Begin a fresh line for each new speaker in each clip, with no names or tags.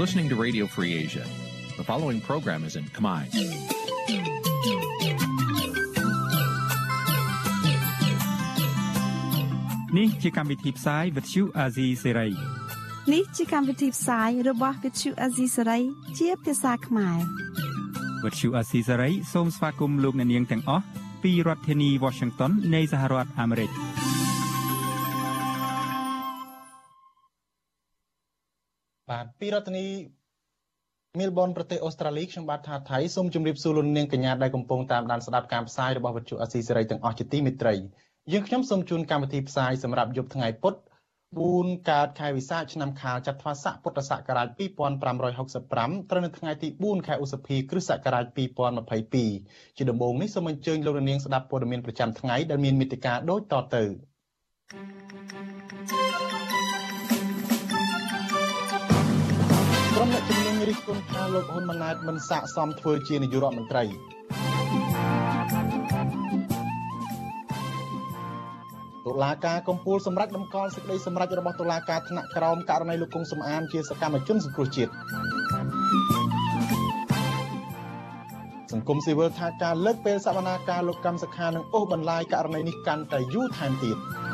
listening to Radio Free Asia. The following program is in Khmer.
នេះជាកម្មវិធីផ្សាយ Vuthu Azizi Serai
នេះជាកម្មវិធីផ្សាយរបស់ Vuthu Azizi Serai ជាភាសាខ្មែរ
Vuthu Azizi Serai សូមស្វាគមន៍លោកអ្នកនាងទាំងអស់ពីរដ្ឋធានី Washington នៃសហរដ្ឋអាមេរិក។
ពីរដ្ឋធានីមីលប៊នប្រទេសអូស្ត្រាលីខ្ញុំបាទថាថៃសូមជម្រាបសួរលោកនាងកញ្ញាដែលកំពុងតាមដានស្ដាប់ការផ្សាយរបស់វិទ្យុអស៊ីសេរីទាំងអស់ជាទីមេត្រីយើងខ្ញុំសូមជូនកម្មវិធីផ្សាយសម្រាប់យប់ថ្ងៃពុធ4កើតខែវិសាខឆ្នាំខាលចត្វាស័កពុទ្ធសករាជ2565ត្រូវនៅថ្ងៃទី4ខែឧសភាគ្រិស្តសករាជ2022ជាដំបូងនេះសូមអញ្ជើញលោកនាងស្ដាប់ព័ត៌មានប្រចាំថ្ងៃដែលមានមេត្តាដូចតទៅ រុមអ្នកជំនាញរិះគន់ថាលោកហ៊ុនម៉ាណែតមិនស័ក្តិសមធ្វើជានាយករដ្ឋមន្ត្រីតុលាការកំពូលសម្រាប់ដំកល់សេចក្តីសម្រេចរបស់តុលាការថ្នាក់ក្រោមករណីលោកកុងសំអានជាសកម្មជនសង្គ្រោះជាតិសង្គមស៊ីវិលថាការលើកពេលសវនាការលោកកម្មសខានឹងអូសបន្លាយករណីនេះកាន់តែយូរថែមទៀត។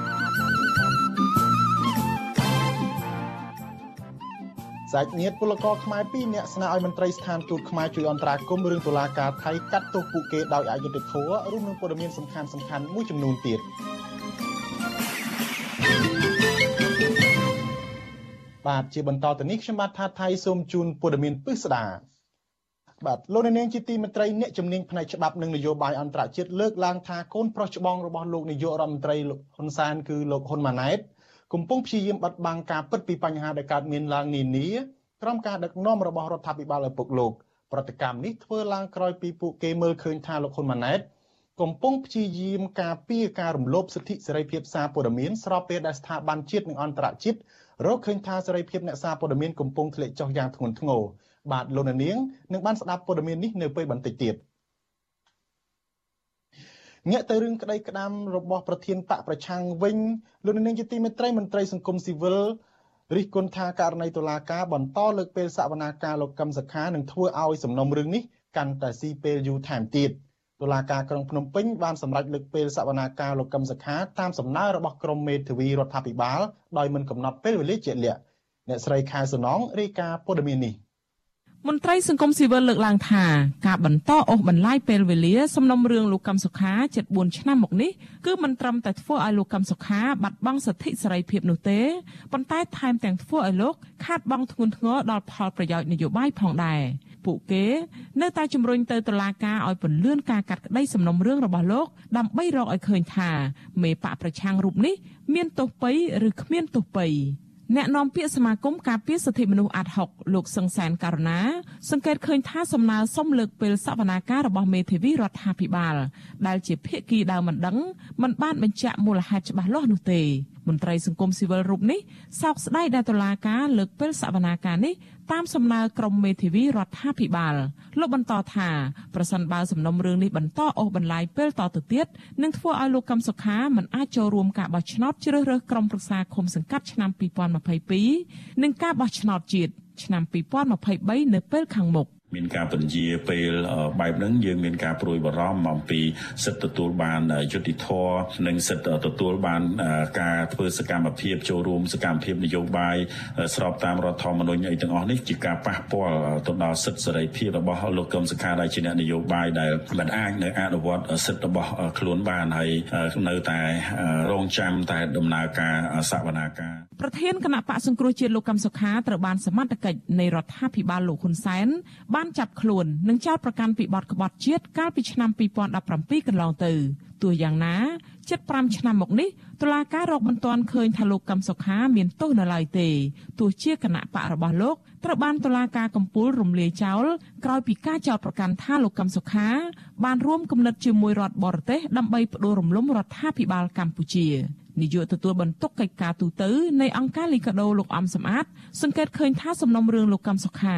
សាច់ញាតិពលករខ្មែរ2នាក់ស្នើឲ្យមន្ត្រីស្ថានទូតខ្មែរជួយអន្តរាគមន៍រឿងតុលាការថៃកាត់ទោសពួកគេដោយអយុត្តិធម៌រួមនឹងព័ត៌មានសំខាន់សំខាន់មួយចំនួនទៀតបាទជាបន្តទៅនេះខ្ញុំបាទថាថៃសូមជូនព័ត៌មានពិស្ដាបាទលោកនាងជាទីមេត្រីអ្នកជំនាញផ្នែកច្បាប់និងនយោបាយអន្តរជាតិលើកឡើងថាកូនប្រុសច្បងរបស់លោកនាយករដ្ឋមន្ត្រីលោកហ៊ុនសែនគឺលោកហ៊ុនម៉ាណែត កំពុងព្យាយាមបិទបាំងការពិតពីបញ្ហាដែលកើតមានឡើងនានាក្រោមការដឹកនាំរបស់រដ្ឋាភិបាលឪពុកលោកប្រតិកម្មនេះធ្វើឡើងក្រោយពីពួកគេមើលឃើញថាលោកហ៊ុនម៉ាណែតកំពុងព្យាយាមការពារការរំលោភសិទ្ធិសេរីភាពសារព័ត៌មានស្របពេលដែលស្ថាប័នជាតិនិងអន្តរជាតិរកឃើញថាសេរីភាពអ្នកសារព័ត៌មានកំពុងធ្លាក់ចុះយ៉ាងធ្ងន់ធ្ងរបាទលោកនាងនឹងបានស្ដាប់ព័ត៌មាននេះនៅពេលបន្តិចទៀត។ ងាកទៅរឿងក្តីក្តាមរបស់ប្រធានបកប្រឆាំងវិញលោកនាងជាទីមេត្រីមន្ត្រីសង្គមស៊ីវិលរិះគន់ថាករណីតុលាការបន្តលើកពេលសវនាការលោកកឹមសុខានឹងធ្វើឲ្យសំណុំរឿងនេះកាន់តែស៊ីពេលយូរថែមទៀតតុលាការក្រុងភ្នំពេញបានសម្រេចលើកពេលសវនាការលោកកឹមសុខាតាមសំណើរបស់ក្រមមេធាវីរដ្ឋាភិបាលដោយមិនកំណត់ពេលវេលាជាក់លាក់អ្នកស្រីខែសំណងរាយការណ៍ព័ត៌មាននេះ
មន្ត្រីសង្គមស៊ីវិលលើកឡើងថាការបន្តអូសបន្លាយពេលវេលាសំណុំរឿងលោកកឹមសុខាជិត4ឆ្នាំមកនេះគឺមិនត្រឹមតែធ្វើឲ្យលោកកឹមសុខាបាត់បង់សិទ្ធិសេរីភាពនោះទេប៉ុន្តែថែមទាំងធ្វើឲ្យលោកខាតបង់ធ្ងន់ធ្ងរដល់ផលប្រយោជន៍នយោបាយផងដែរពួកគេ នៅតែជំរុញទៅតុលាការឲ្យពន្លឿនការកាត់ក្តីសំណុំរឿងរបស់លោកដើម្បីរកឲ្យឃើញថាមេបកប្រឆាំងរូបនេះ មានទោសពៃឬគ្មានទោសពៃ អ្នកនាំពាក្យសមាគមការពារសិទ្ធិមនុស្សអាត់ហុកលោកសង្សានករណាសង្កេតឃើញថាសំណើសុំលើកពេលសវនាការរបស់មេធាវីរដ្ឋាភិបាល ដែលជាភាគីដើមមិនដឹងមិនបានបញ្ជាក់មូលហេតុច្បាស់លាស់នោះទេមន្ត្រីសង្គមស៊ីវិលរូបនេះសោកស្ដាយដែលតុលាការលើកពេលសវនាការនេះ តាមសំណើក្រុមមេធាវីរដ្ឋាភិបាលលោកបន្តថាប្រសិនបើសំណុំរឿងនេះបន្តអូសបន្លាយពេលតទៅទៀតនឹងធ្វើឲ្យលោកកឹមសុខាមិនអាចចូលរួមការបោះឆ្នោតជ្រើសរើសក្រុមប្រឹក្សាឃុំសង្កាត់ឆ្នាំ2022និងការបោះឆ្នោតជាតិឆ្នាំ2023នៅពេលខាងមុខ
មានការពន្យាពេលបែបហ្នឹងយើងមានការព្រួយបារម្ភអំពីសិទ្ធិទទួលបានយុត្តិធម៌និងសិទ្ធិទទួលបានការធ្វើសកម្មភាពចូលរួមសកម្មភាពនយោបាយស្របតាមរដ្ឋធម្មនុញ្ញអីទាំងអស់នេះជាការប៉ះពាល់ទៅដល់សិទ្ធិសេរីភាពរបស់លោកកឹមសុខាដែលជាអ្នកនយោបាយដែលមិនអាចនៅអនុវត្តសិទ្ធិរបស់ខ្លួនបានហើយនៅតែរងចាំតែដំណើរការសវនាការ
ប្រធានគណៈបកសង្គ្រោះជាតិលោកកឹមសុខាត្រូវបានសមត្ថកិច្ចនៃរដ្ឋាភិបាលលោកហ៊ុនសែនបានចាប់ខ្លួននិងចោទប្រកាន់ពីបទក្បត់ជាតិកាលពីឆ្នាំ2017កន្លងទៅទោះយ៉ាងណាជិត5ឆ្នាំមកនេះតុលាការរកមិនទាន់ឃើញថាលោកកឹមសុខាមានទោសនៅឡើយទេទោះជាគណៈបករបស់លោកត្រូវបានតុលាការកំពូលរំលាយចោលក្រោយពីការចោទប្រកាន់ថាលោកកឹមសុខា បានរួមគំនិតជាមួយរដ្ឋបរទេសដើម្បីផ្ដួលរំលំរដ្ឋាភិបាលកម្ពុជានាយកទទួលបន្ទុកកិច្ចការទូតនៃអង្គការលីកាដូលោកអំសំអាត សង្កេតឃើញថាសំណុំរឿងលោកកំសុខា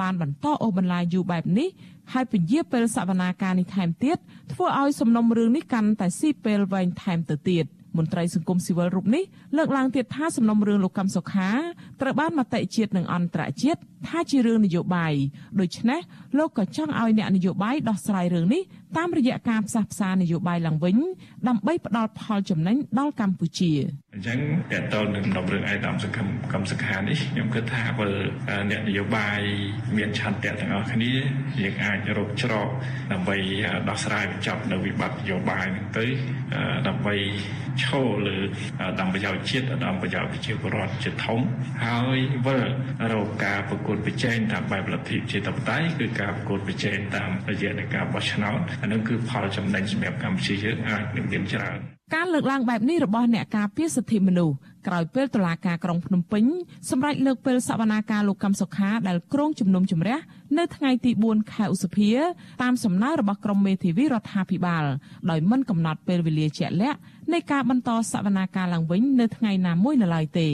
បានបន្តអូសបន្លាយយូរបែបនេះ ហើយពញាពេលសវនាការនេះថែមទៀតធ្វើឲ្យសំណុំរឿងនេះកាន់តែស៊ីពេលវែងថែមទៅទៀតមន្ត្រីសង្គមស៊ីវិលរូបនេះលើកឡើងទៀតថាសំណុំរឿងលោកកម្មសុខាត្រូវបានមតិជាតិនិងអន្តរជាតិថាជារឿងនយោបាយដូច្នេះលោកក៏ចង់ឲ្យអ្នកនយោបាយដោះស្រាយរឿងនេះតាមរយៈការផ្សះផ្សានយោបាយឡើងវិញដើម្បីផ្ដល់ផលចំណេញដល់កម្ពុជា
អញ្ចឹងតើតើនឹងដំណើរឯកឧត្តមសង្គមកម្មសខានេះខ្ញុំគិតថាបើអ្នកនយោបាយមានឆន្ទៈទាំងអស់គ្នាយើងអាចរកច្រកដើម្បីដោះស្រាយបញ្ចប់នៅវិបត្តិនយោបាយហ្នឹងទៅដើម្បីឈរលើដំប្រយោជន៍ជាតិដំប្រយោជន៍ប្រជាពលរដ្ឋជាធំហើយវិលរកការប្រកួតប្រជែងតាមបែបលទ្ធិជាតបតៃគឺការប្រកួតប្រជែងតាមរយៈនៃការបោះឆ្នោតអានឹងគឺផលចំណេញសម្រាប់កម្ពុជាយើងអាចនឹងមានច្រើន
ការលើកឡើងបែបនេះរបស់អ្នកការពារសិទ្ធិមនុស្សក្រោយពេលតុលាការក្រុងភ្នំពេញសម្រេចលើកពេលសវនាការលោកកឹមសុខាដែលក្រុងជំនុំជម្រះនៅថ្ងៃទី4ខែឧសភាតាមសំណើរបស់ក្រុមមេធាវីរដ្ឋាភិបាលដោយមិនកំណត់ពេលវេលាជាក់លាក់នៃការបន្តសវនាការឡើងវិញនៅថ្ងៃណាមួយនៅឡើយទេ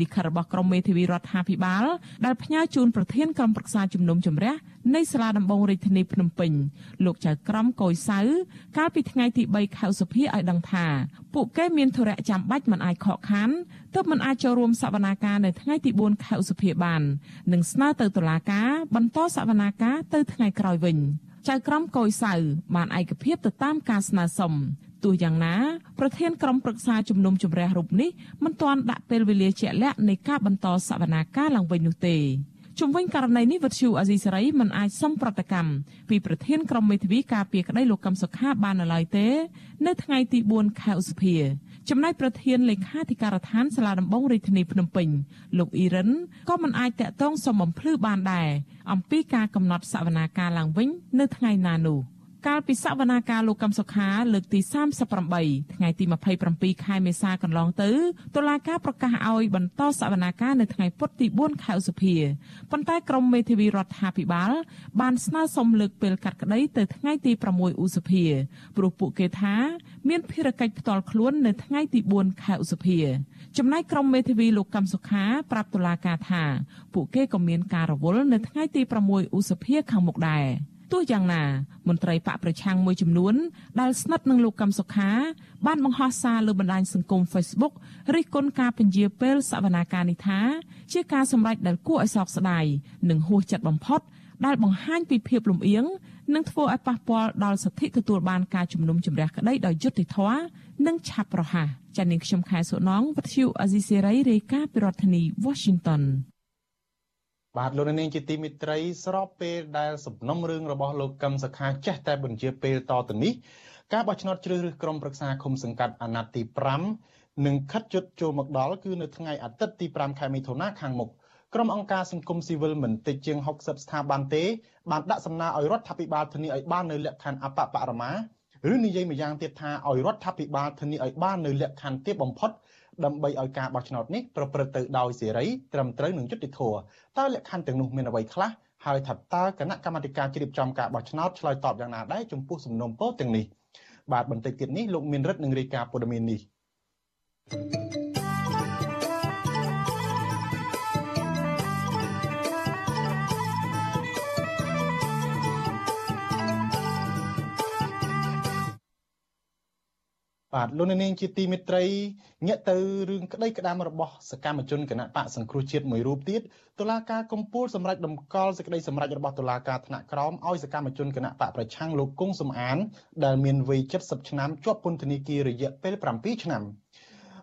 លិខិតរបស់ក្រមមេធាវីរដ្ឋាភិបាលដែលផ្ញើជូនប្រធានក្រុមប្រឹក្សាជំនុំជម្រះនៃសាលាដំបងរាជធានីភ្នំពេញលោកចៅក្រមកុយសៅកាលពីថ្ងៃទី3ខែសុភាឲ្យដឹងថាពួកគេមានធរៈចាំបាច់មិនអាចខកខានទើបមិនអាចចូលរួមសវនាការនៅថ្ងៃទី4ខែឧសភាបាននិងស្នើទៅតុលាការបន្តសវនាការទៅថ្ងៃក្រោយវិញចៅក្រមកុយសៅបានឯកភាពទៅតាមការស្នើសុំ ទោះយ៉ាងណាប្រធានក្រុមប្រឹក្សាជំនុំជម្រះរូបនេះមិនទាន់ដាក់ពេលវេលាជាក់លាក់នៃការបន្តសវនាការឡើងវិញនោះទេជុំវិញករណីនេះវិទ្យុអាស៊ីសេរីមិនអាចសុំប្រតិកម្មពីប្រធានក្រុមមេធាវីការពារក្តីលោកកឹមសុខាបាននៅឡើយទេ នៅថ្ងៃទី4ខែឧសភាចំណែកប្រធានលេខាធិការដ្ឋានសាលាដំបងរាជធានីភ្នំពេញលោកអ៊ីរិនក៏មិនអាចតាក់ទងសុំបំភ្លឺបានដែរអំពីការកំណត់សវនាការឡើងវិញនៅថ្ងៃណានោះ។ កាលពីសវនាការលោកកឹមសុខាលើកទី38ថ្ងៃទី27ខែមេសាកន្លងទៅតុលាការប្រកាសឲ្យបន្តសវនាការនៅថ្ងៃពុធទី4ខែឧសភាប៉ុន្តែក្រមមេធាវីរដ្ឋាភិបាល បានស្នើសុំលើកពេលកាត់ក្តីទៅថ្ងៃទី6ឧសភាព្រោះពួកគេថាមានភារកិច្ចផ្ទាល់ខ្លួននៅថ្ងៃទី4ខែឧសភា ចំណែកក្រុមមេធាវីលោកកំសុខាប្រាប់តុលាការថា ពួកគេក៏មានការរវល់នៅថ្ងៃទី6ឧសភាខាងមុខដែរ ទោះយ៉ាងណាមន្ត្រីបកប្រឆាំងមួយចំនួនដែលស្និទ្ធនឹងលោកកឹមសុខា បានបង្ហោះសារលើបណ្ដាញសង្គម Facebook រិះគន់ការពន្យាពេលសវនាការនេះថាជាការសម្រេចដែលគួរឲ្យសោកស្ដាយនិងហួសចិត្តបំផុត ដែលបង្ហាញពីភាពលំអៀងនិងធ្វើឲ្យប៉ះពាល់ដល់សិទ្ធិទទួលបានការជំនុំជម្រះក្តីដោយយុត្តិធម៌និងឆាប់រហ័សចា៎នាងខ្ញុំខែសុណងវិទ្យុអាស៊ីសេរីរាយការណ៍ពីរដ្ឋធានី Washington
បាទលោកនាងជាទីមិត្តរីស្របពេលដែលសំណុំរឿងរបស់លោកកឹមសខាចេះតែបញ្ជាពេលតទៅនេះការបោះឆ្នោតជ្រើសរើសក្រុមប្រឹក្សាឃុំសង្កាត់អាណត្តិទី5នឹងខិតជិតចូលមកដល់គឺនៅថ្ងៃអាទិត្យទី5ខែមិថុនាខាងមុខក្រុមអង្គការសង្គមស៊ីវិលមិនតិចជាង60ស្ថាប័នទេបានដាក់សំណើឲ្យរដ្ឋាភិបាលធានាឲ្យបាននៅលក្ខខណ្ឌអបបរមាឬនិយាយម្យ៉ាងទៀតថាឲ្យរដ្ឋាភិបាលធានាឲ្យបាននៅលក្ខខណ្ឌទាបបំផុត ដើម្បីឲ្យការបោះឆ្នោតនេះប្រព្រឹត្តទៅដោយសេរីត្រឹមត្រូវនិងយុត្តិធម៌តើលក្ខខណ្ឌទាំងនោះមានអ្វីខ្លះហើយថាតើគណៈកម្មាធិការជ្រៀបចំការបោះឆ្នោតឆ្លើយតបយ៉ាងណាដែរចំពោះសំណុំពរទាំងនេះបាទបន្តិចទៀតនេះលោកមានរិទ្ធនឹងរាយការណ៍ព័ត៌មាននេះ thank you បាទលោកនាងជាទីមេត្រីញាក់ទៅរឿងក្តីក្តាមរបស់សកម្មជនគណៈបកសង្គ្រោះជាតិមួយរូបទៀតតុលាការកំពូលសម្រាប់ដំកល់សេចក្តីសម្រេចរបស់តុលាការថ្នាក់ក្រោមឲ្យសកម្មជនគណៈបកប្រឆាំងលោកគង់សំអាន ដែលមានវ័យ70ឆ្នាំជាប់ពន្ធនាគាររយៈពេល7ឆ្នាំ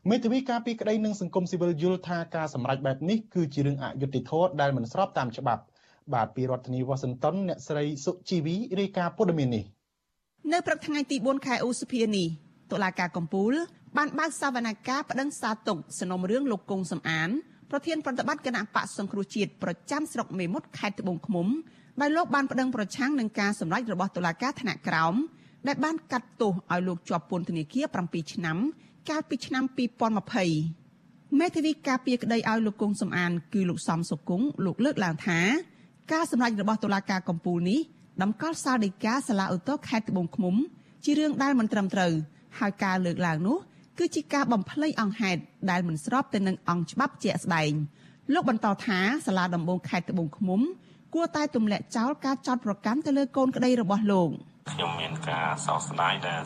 មេធាវីការពីក្តីនឹងសង្គមស៊ីវិលយល់ថាការសម្រេចបែបនេះគឺជារឿងអយុត្តិធម៌ដែលមិនស្របតាមច្បាប់បាទពីរដ្ឋធានីវ៉ាស៊ីនតោនអ្នកស្រីសុជីវីរាយការណ៍ព័ត៌មាននេះ
នៅព្រឹកថ្ងៃទី4ខែឧសភានេះ តុលាការកំពូលបានបើកសវនកម្មប្តឹងសារទុកសំណុំរឿងលោកគង់សំអានប្រធានប្រតិបត្តិគណៈបកសង្គ្រោះជាតិប្រចាំស្រុកមេមត់ខេត្តត្បូងឃ្មុំដោយលោកបានប្តឹងប្រឆាំងនឹងការសម្រេចរបស់តុលាការថ្នាក់ក្រោមដែលបានកាត់ទោសឲ្យលោកជាប់ពន្ធនាគារ7ឆ្នាំកាលពីឆ្នាំ2020មេធាវីការពារក្តីឲ្យលោកគង់សំអាន គឺលោកសំសុគង្គលោកលើកឡើងថា ការសម្រេចរបស់តុលាការកំពូលនេះតម្កល់សាលដីកាសាលាឧទ្ធរខេត្តត្បូងឃ្មុំ ជារឿងដែលមិនត្រឹមត្រូវ ហើយការលើកឡើងនោះគឺជាការបំភ្លៃអង្គហេតុដែលមិនស្របទៅនឹងអង្គច្បាប់ជាក់ស្ដែងលោកបន្តថាសាលាដំបងខេត្តត្បូងឃ្មុំគួរតែទម្លាក់ចោលការចោទប្រកាន់ទៅលើកូនក្តីរបស់លោក
ខ្ញុំមានការសោកស្ដាយដែល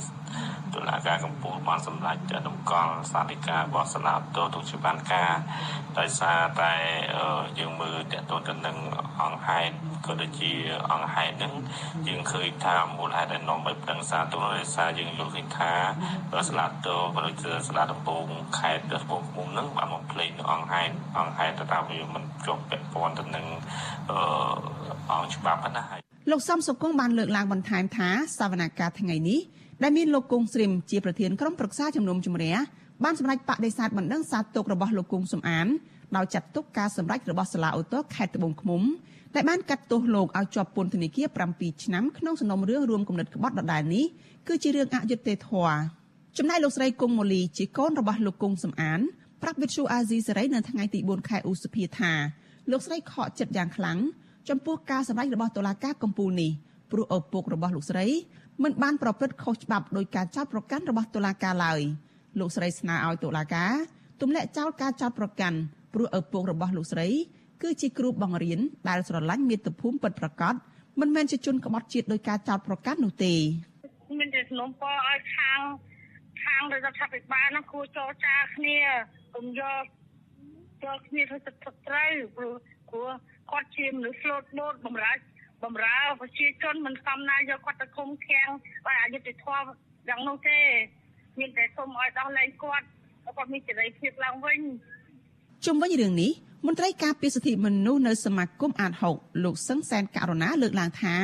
តុលាការកំពូលបានសម្រេចតម្កល់សាលិការបស់សាលាតទុជាបានការដោយសារតែយើងមើលតទៅទៅនឹងអង្គហេតុក៏ដូចជាអង្គហេតុហ្នឹងយើងឃើញថាមូលហេតុដែលនាំឲ្យប្រឹងសារទុនដោយសារយើងយល់ឃើញថាសាលាតទុក៏ដូចជាសាលាដំបងខេត្តដំបងឃុំហ្នឹងបានមកភ្លេងអង្គហេតុអង្គហេតុទៅតាមវាមិនជាប់ពាក់ព័ន្ធទៅនឹងអង្គច្បាប់ណាហើយ
លោកសំសុគង្គបានលើកឡើងបន្ថែមថាសវនកម្មថ្ងៃនេះដែលមានលោកគង់ស្រីមជាប្រធានក្រុមប្រឹក្សាជំនុំជម្រះបានសម្រេចបដិសេធបណ្ដឹងសាទុករបស់លោកគង់សំអានដោយចាត់ទុកការសម្រេចរបស់សាលាឧទ្ធរខេត្តត្បូងឃ្មុំដែលបានកាត់ទោសលោកឲ្យជាប់ពន្ធនាគារ7ឆ្នាំក្នុងសំណុំរឿងរួមគំនិតក្បត់ដដែលនេះគឺជារឿងអយុត្តិធម៌ចំណែកលោកស្រីគង់ម៉ូលីជាកូនរបស់លោកគង់សំអានប្រាប់វិទ្យុអាស៊ីសេរីនៅថ្ងៃទី4ខែឧសភាថាលោកស្រីខកចិត្តយ៉ាងខ្លាំង ចំពោះការសម្ដែងរបស់តុលាការកំពូលនេះព្រោះឪពុករបស់លោកស្រីមិនបានប្រព្រឹត្តខុសច្បាប់ដោយការចោទប្រកាន់របស់តុលាការឡើយលោកស្រីស្នើឲ្យតុលាការទម្លាក់ចោលការចោទប្រកាន់ព្រោះឪពុករបស់លោកស្រីគឺជាគ្រូបង្រៀនដែលស្រឡាញ់មាតុភូមិពិតប្រាកដមិនមែនជាជនក្បត់ជាតិដោយការចោទប្រកាន់នោះទេ
មានតែសំណពរឲ្យខាងខាងរដ្ឋាភិបាលនោះគួរចរចាគ្នាកុំយកយកគ្នាទៅទឹកត្រូវព្រោះព្រោះ គាត់ជាមនុស្សស្លូតបូតបំរើបំរើប្រជាជនមិនសមណាយកគាត់ទៅឃុំឃាំងបើអយុត្តិធម៌យ៉ាងនោះទេមានតែសូមឲ្យដោះលែងគាត់គាត់មានសេរីភាពឡើងវិញ
ជុំវិញរឿងនេះមន្ត្រីការពារសិទ្ធិមនុស្សនៅសមាគមអាត6លោកសឹងសែនករណាលើកឡើងថា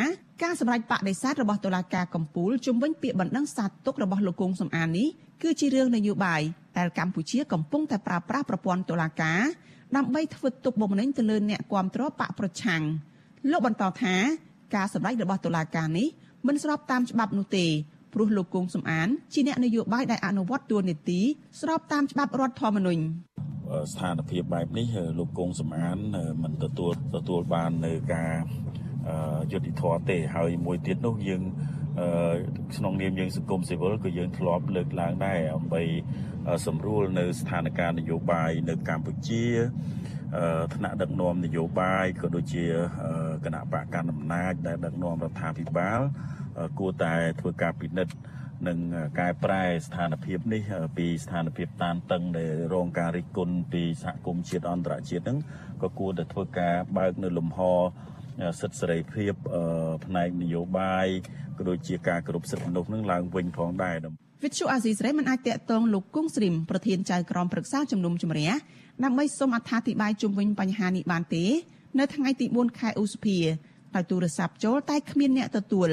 ការសម្រេចបដិសេធរបស់តុលាការកំពូលជុំវិញពាក្យបណ្ដឹងសាទុករបស់លោកគង់សំអាននេះគឺជារឿងនយោបាយដែលកម្ពុជាកំពុងតែប្រើប្រាស់ប្រព័ន្ធតុលាការ ដើម្បីធ្វើទុកបុកម្នេញទៅលើអ្នកគាំទ្របកប្រឆាំងលោកបន្តថាការសម្ដែងរបស់តុលាការនេះមិនស្របតាមច្បាប់នោះទេព្រោះលោកគង់សំអានជាអ្នកនយោបាយដែលអនុវត្តតួនាទីស្របតាមច្បាប់រដ្ឋធម្មនុញ្ញ
ស្ថានភាពបែបនេះលោកគង់សំអានមិនទទួលទទួលបាននៅការយុតិធម៌ទេហើយមួយទៀតនោះយើង ក្នុងនាមយើងសង្គមស៊ីវិលក៏យើងធ្លាប់លើកឡើងដែរដើម្បីសម្រួលនៅស្ថានភាពនយោបាយនៅកម្ពុជាថ្នាក់ដឹកនាំនយោបាយក៏ដូចជាគណៈបកកណ្ដាលអំណាចដែលដឹកនាំរដ្ឋាភិបាលគួរតែធ្វើការពិនិត្យនិងកែប្រែស្ថានភាពនេះពីស្ថានភាពតានតឹងដែលរងការរិះគន់ពីសហគមន៍ជាតិអន្តរជាតិហ្នឹងក៏គួរតែធ្វើការបើកនៅលំហសិទ្ធិសេរីភាពផ្នែកនយោបាយ ក៏ដូចជាការគោរពសិទ្ធិមនុស្សនឹងឡើងវិញផងដែរ
វិទ្យុអាស៊ីសេរីមិនអាចតាក់ទងលោកគង់ស្រីមប្រធានចៅក្រមប្រឹក្សាជំនុំជម្រះដើម្បីសូមអត្ថាធិប្បាយជុំវិញបញ្ហានេះបានទេ នៅថ្ងៃទី4ខែឧសភាដោយទូរស័ព្ទចូលតែគ្មានអ្នកទទួល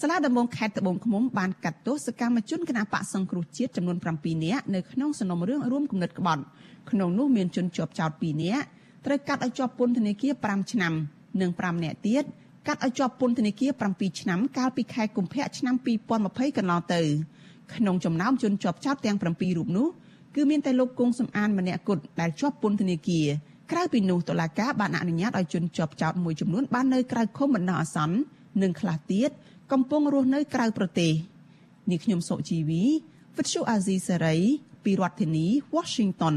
សាលាដំបងខេត្តត្បូងឃ្មុំបានកាត់ទោសសកម្មជនគណបកសង្គ្រោះជាតិចំនួន7នាក់នៅក្នុងសំណុំរឿងរួមគំនិតក្បត់ក្នុងនោះមានជនជាប់ចោត2នាក់ត្រូវកាត់ឲ្យជាប់ពន្ធនាគារ5ឆ្នាំនិង5នាក់ទៀត កាត់ឲ្យជាប់ពន្ធនាគារ7ឆ្នាំកាលពីខែកុម្ភៈឆ្នាំ2020កន្លងទៅក្នុងចំណោមជនជាប់ចោតទាំង7រូបនោះគឺមានតែលោកគង់សំអានម្នាក់គត់ដែលជាប់ពន្ធនាគារក្រៅពីនោះតុលាការបានអនុញ្ញាតឲ្យជនជាប់ចោតមួយចំនួនបាននៅក្រៅឃុំបណ្ដោះអាសន្ននិងខ្លះទៀតកំពុងរស់នៅក្រៅប្រទេសនេះខ្ញុំសុជីវីវិទ្យុអាស៊ីសេរីពីរដ្ឋធានី Washington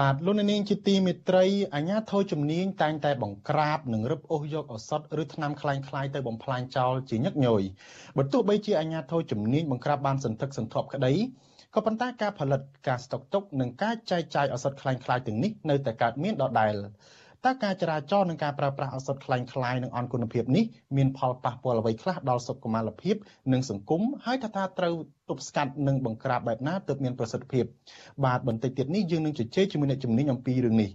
បាទលោកនាងជាទីមេត្រីអាញាធរជំនាញតែងតែបង្ក្រាបនិងរឹបអូសយកឱសថឬថ្នាំคล้ายៗទៅបំផ្លាញចោលជាញឹកញយបើទោះបីជាអាញាធរជំនាញបង្ក្រាបបានសន្ធឹកសន្ធាប់ក្តីក៏ប៉ុន្តែការផលិតការស្តុកទុកនិងការចែកចាយឱសថคล้ายៗទាំងនេះនៅតែកើតមានដដែល តើការចរាចរណ៍និងការប្រើប្រាស់ឱសថคล้ายៗនឹងអន់គុណភាពនេះមានផលប៉ះពាល់អ្វីខ្លះដល់សុខុមាលភាពនិងសង្គមហើយថាថាត្រូវទប់ស្កាត់និងបង្ក្រាបបែបណាទើបមានប្រសិទ្ធភាពបាទបន្តិចទៀតនេះយើងនឹងជជែកជាមួយអ្នកជំនាញអំពីរឿងនេះ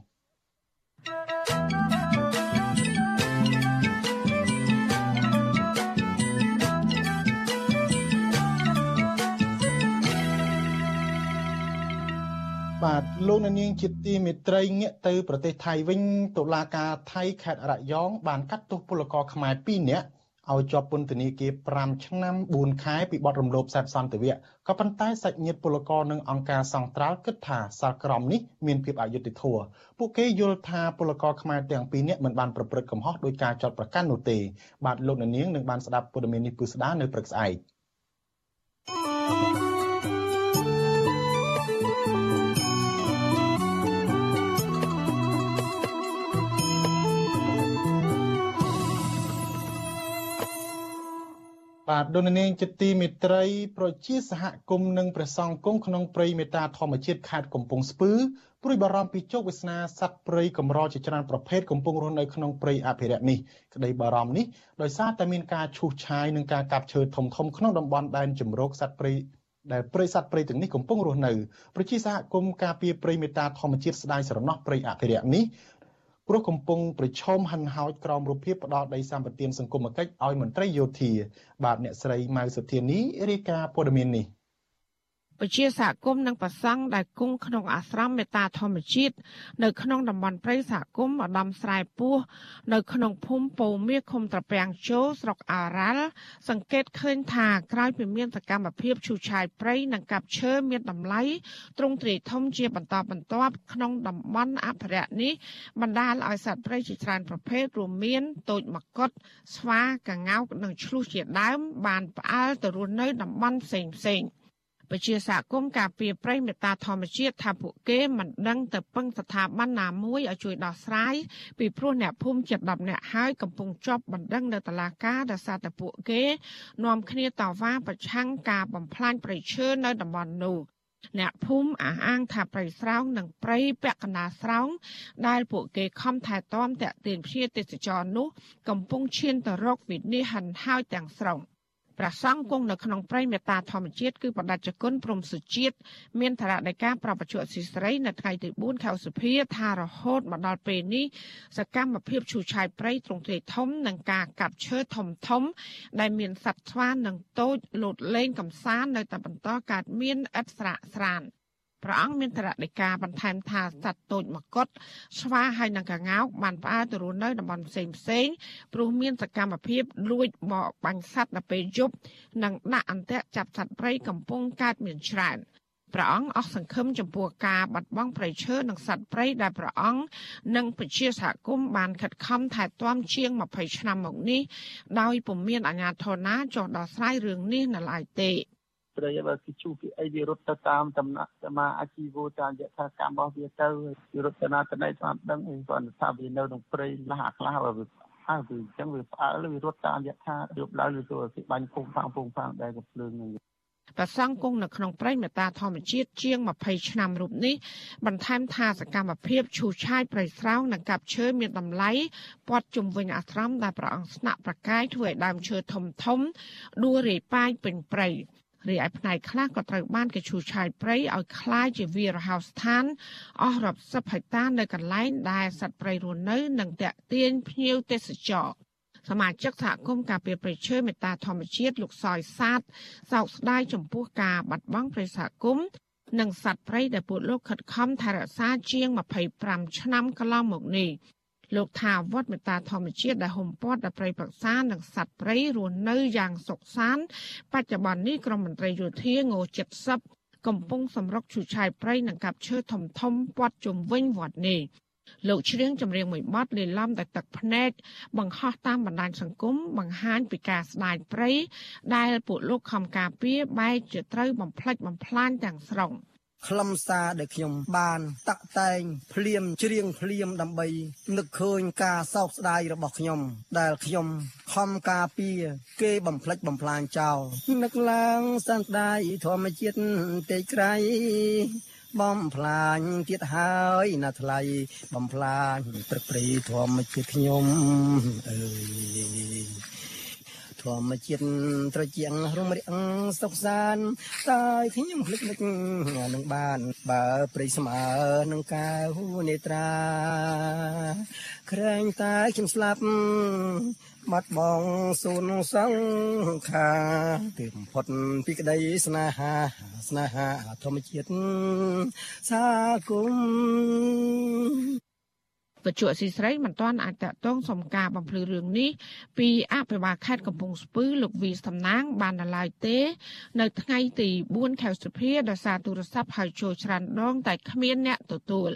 បាទលោកនាងជាទីមេត្រីងាកទៅប្រទេសថៃវិញតុលាការថៃខេត្តរយองបានកាត់ទោសពលករខ្មែរ2នាក់ឲ្យជាប់ពន្ធនាគារ5ឆ្នាំ4ខែពីបទរំលោភសេពសន្តិវៈក៏ប៉ុន្តែសាច់ញាតិពលករនិងអង្គការសង្ត្រាល់គិតថាសាលក្រមនេះមានភាពអយុត្តិធម៌ពួកគេយល់ថាពលករខ្មែរទាំងពីរនាក់មិនបានប្រព្រឹត្តកំហុសដោយការចាត់ប្រកាន់នោះទេបាទលោកនាងនឹងបានស្ដាប់ព័ត៌មាននេះពឹស្ដានៅព្រឹកស្អែក បាទដូននាងជាទីមេត្រីប្រជាសហគមន៍និងព្រះសង្ឃគង់ក្នុងព្រៃមេតាធម្មជាតិខេត្តកំពង់ស្ពឺព្រួយបារម្ភពីជោគវាសនាសត្វព្រៃកម្រជាច្រើនប្រភេទកំពុងរស់នៅក្នុងព្រៃអភិរក្សនេះក្តីបារម្ភនេះដោយសារតែមានការឈូសឆាយនិងការកាប់ឈើធំធំក្នុងតំបន់ដែនជម្រកសត្វព្រៃដែលព្រៃសត្វព្រៃទាំងនេះកំពុងរស់នៅប្រជាសហគមន៍ការពារព្រៃមេតាធម្មជាតិស្ដាយស្រណោះព្រៃអភិរក្សនេះ ព្រោះកំពុងប្រឈមហិនហោចក្រោមរូបភាពផ្ដាល់ដីសម្បត្តិសង្គមគិច្ចឲ្យមន្ត្រីយោធាបាទអ្នកស្រីម៉ៅសុធានីរាយការណ៍ព័ត៌មាននេះ
ពជាសហគមន៍និងប្រសង់ដែលគង់ក្នុងអាស្រមមេតាធម្មជាតិនៅក្នុងតំបន់ព្រៃសហគមន៍ឧត្តមស្រែពោះនៅក្នុងភូមិពោមាឃុំត្រពាំងជោស្រុកអារ៉ាល់សង្កេតឃើញថាក្រោយពីមានសកម្មភាពឈូសឆាយព្រៃនិងកាប់ឈើមានតម្លៃទ្រង់ទ្រាយធំជាបន្តបន្ទាប់ក្នុងតំបន់អភិរក្សនេះបណ្ដាលឲ្យសត្វព្រៃជាច្រើនប្រភេទរួមមានតូចមកុដស្វាកង្កោកនិងឆ្លុះជាដើមបានផ្អើលទៅរស់នៅតំបន់ផ្សេងផ្សេងៗ ពជាសហគមន៍ការពារព្រៃមេតាធម្មជាតិថាពួកគេមិនដឹងទៅពឹងស្ថាប័នណាមួយឲ្យជួយដោះស្រាយពីព្រោះអ្នកភូមិជិត10នាក់ហើយកំពុងជាប់បណ្ដឹងនៅតុលាការដោយសារតែពួកគេនាំគ្នាតវ៉ាប្រឆាំងការបំផ្លាញព្រៃឈើនៅតំបន់នោះអ្នកភូមិអះអាងថាព្រៃស្រោងនិងព្រៃពាក់កណ្ដាលស្រោងដែលពួកគេខំថែទាំតាក់ទាញភ្ញៀវទេសចរនោះកំពុងឈានទៅរកវិនិច្ឆ័យហិនហោចទាំងស្រុង។ ព្រះសង្ឃគង់នៅក្នុងព្រៃមេត្តាធម្មជាតិគឺបដិជគុណព្រំសុជាតិមានធរណីការប្រពន្ធអសិសរីនៅថ្ងៃទី4ខែសុភាថារហូតមកដល់ពេលនេះសកម្មភាពឈូសឆាយព្រៃទ្រង់ទ្រាយធំនិងការកាប់ឈើធំធំ ដែលមានសត្វស្វានិងតូចលោតលេងកំសាន្តនៅតែបន្តកើតមានឥតស្រាកស្រាន ព្រះអង្គមានតរដីកាបន្ថែមថាសត្វតូចមកុដស្វាហើយនិងកង្កោកបានផ្អើលទៅរស់នៅតំបន់ផ្សេងផ្សេងព្រោះមានសកម្មភាពលួចបរបាញ់សត្វនៅពេលយប់និងដាក់អន្ទាក់ចាប់សត្វព្រៃកំពុងកើតមានច្រើនព្រះអង្គអស់សង្ឃឹមចំពោះការបាត់បង់ព្រៃឈើនិងសត្វព្រៃដែលព្រះអង្គនិងប្រជាសហគមន៍បានខិតខំថែទាំជាង20ឆ្នាំមកនេះដោយពុំមានអាជ្ញាធរណាចុះដោះស្រាយរឿងនេះនៅឡើយទេ
ព្រៃបើគេជួពីអីវារត់ទៅតាមដំណាក់សមាអាជីវតាមយថាកម្មរបស់វាទៅវារត់ទៅណាទៅណីតាមដឹងអីគាត់ថាវានៅក្នុងព្រៃលះអាខ្លះបើវាហើយវាអញ្ចឹងវាផ្អើលវារត់តាមយថាយប់ឡើងឬទៅគេបាញ់ពុំផាំងពុំផាំងដែលកំភ្លើងនឹង
ប្រសង់គង់នៅក្នុងព្រៃមេតាធម្មជាតិជាង20ឆ្នាំរូបនេះបន្ថែមថាសកម្មភាពឈូសឆាយព្រៃស្រោងនិងកាប់ឈើមានតម្លៃព័ទ្ធជំវិញអាស្រមដែលព្រះអង្គស្នាក់ប្រកាយធ្វើឲ្យដើមឈើធំធំដួលរាយប៉ាយពេញព្រៃ រីឯផ្នែកខ្លះក៏ត្រូវបានគេឈូសឆាយព្រៃឲ្យคล้ายជាវីរហោស្ថានអស់រាប់សិបហិកតានៅកន្លែងដែលសត្វព្រៃរស់នៅនិងតាក់ទាញភ្ញៀវទេសចរសមាជិកសហគមន៍ការពារព្រៃឈើមេត្តាធម្មជាតិលោកសយសាទសោកស្ដាយចំពោះការបាត់បង់ព្រៃសហគមន៍និងសត្វព្រៃដែលពួកលោកខិតខំថែរក្សាជាង25ឆ្នាំកន្លងមកនេះ លោកថាវត្តមេត្តាធម្មជាតិដែលហុំព័ទ្ធដល់ព្រៃប្រសានិងសត្វព្រៃរស់នៅយ៉ាងសុខសាន្តបច្ចុប្បន្ននេះក្រមមន្ត្រីយោធាង70កំពុងសម្រុកឈូសឆាយព្រៃនិងកាប់ឈើធំធំព័ទ្ធជុំវិញវត្តនេះលោកច្រៀងចម្រៀងមួយបទលេឡំដោយទឹកភ្នែកបង្ហោះតាមបណ្ដាញសង្គមបង្ហាញពីការស្ដាយព្រៃដែលពួកលោកខំការពារបែកជាត្រូវបំផ្លិចបំផ្លាញទាំងស្រុង។
ខ្លឹមសារដែលខ្ញុំបានតាក់តែងភ្លាមច្រៀងភ្លាមដើម្បីនឹកឃើញការសោកស្ដាយរបស់ខ្ញុំ ដែលខ្ញុំខំការពារគេបំផ្លិចបំផ្លាញចោលនឹកឡើងសន្តាយធម្មជាតិទេក្រៃបំផ្លាញទៀតហើយណាថ្លៃបំផ្លាញព្រឹកព្រៃធម្មជាតិខ្ញុំអើយ ធម្មជាតិត្រជាក់រំរាក់សុខសានតែខ្ញុំភ្លេចនឹកនឹងបាន បើព្រៃស្មើនឹងកាវនេត្រាក្រែងតែខ្ញុំស្លាប់បាត់បងសូនសង្ខាទើបផុតពីក្តីស្នេហា ស្នេហាធម្មជាតិសាគុំ
បច្ចុប្បន្នស៊ីស្រីមិនទាន់អាចតតងសំការបំភ្លឺរឿងនេះពីអភិបាលខេត្តកំពង់ស្ពឺលោកវីសតំណាង បានដល់ឡើយទេ នៅថ្ងៃទី4ខែសុភាដោយសារទូរស័ព្ទហៅចូលច្រើនដង តែគ្មានអ្នកទទួល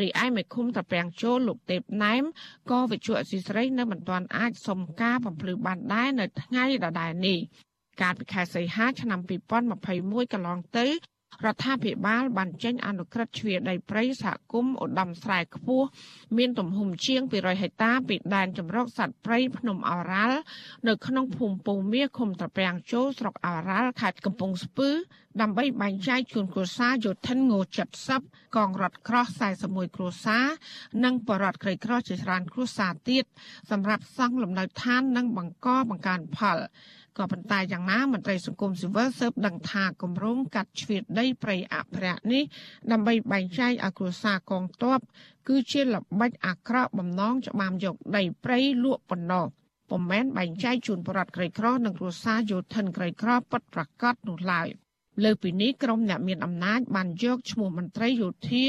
រីឯមេឃុំតាពាំងចូលលោកទេពណែមក៏វិជ្ជាអសីស្រីនៅមិនទាន់អាចសុំការបំភ្លឺបានដែរនៅថ្ងៃដដែលនេះកាលពីខែសីហាឆ្នាំ2021កន្លងទៅ រដ្ឋាភិបាលបានចេញអនុក្រឹត្យជ្រៀតដីព្រៃសហគមន៍ឧត្តមស្រែខ្ពស់មានទំហំជាង200ហិកតាពីដែនចម្រុកសត្វព្រៃភ្នំអរ៉ាល់នៅក្នុងភូមិពូមាឃុំត្រពាំងជោស្រុកអរ៉ាល់ខេត្តកំពង់ស្ពឺដើម្បីបែងចែកជូនគ្រួសារយោធិនង70កងរថក្រោះ41គ្រួសារនិងបរដ្ឋក្រីក្រជាច្រើនគ្រួសារទៀតសម្រាប់សង់លំនៅឋាននិងបង្កបង្កើនផល ក៏ប៉ុន្តែយ៉ាងណាមន្ត្រីសង្គមស៊ីវិលស៊ើបដឹងថាគម្រោងកាត់ជ្រៀតដីព្រៃអភិរក្សនេះដើម្បីបែងចែកឲ្យគ្រួសារកងទ័ពគឺជាល្បិចអាក្រក់បំណងច្បាមយកដីព្រៃលក់ប៉ុណ្ណោះពុំមែនបែងចែកជូនបរដ្ឋក្រីក្រនិងគ្រួសារយោធិនក្រីក្រពិតប្រាកដនោះឡើយ លើពីនេះក្រុមអ្នកមានអំណាចបានយកឈ្មោះមន្ត្រីយោធា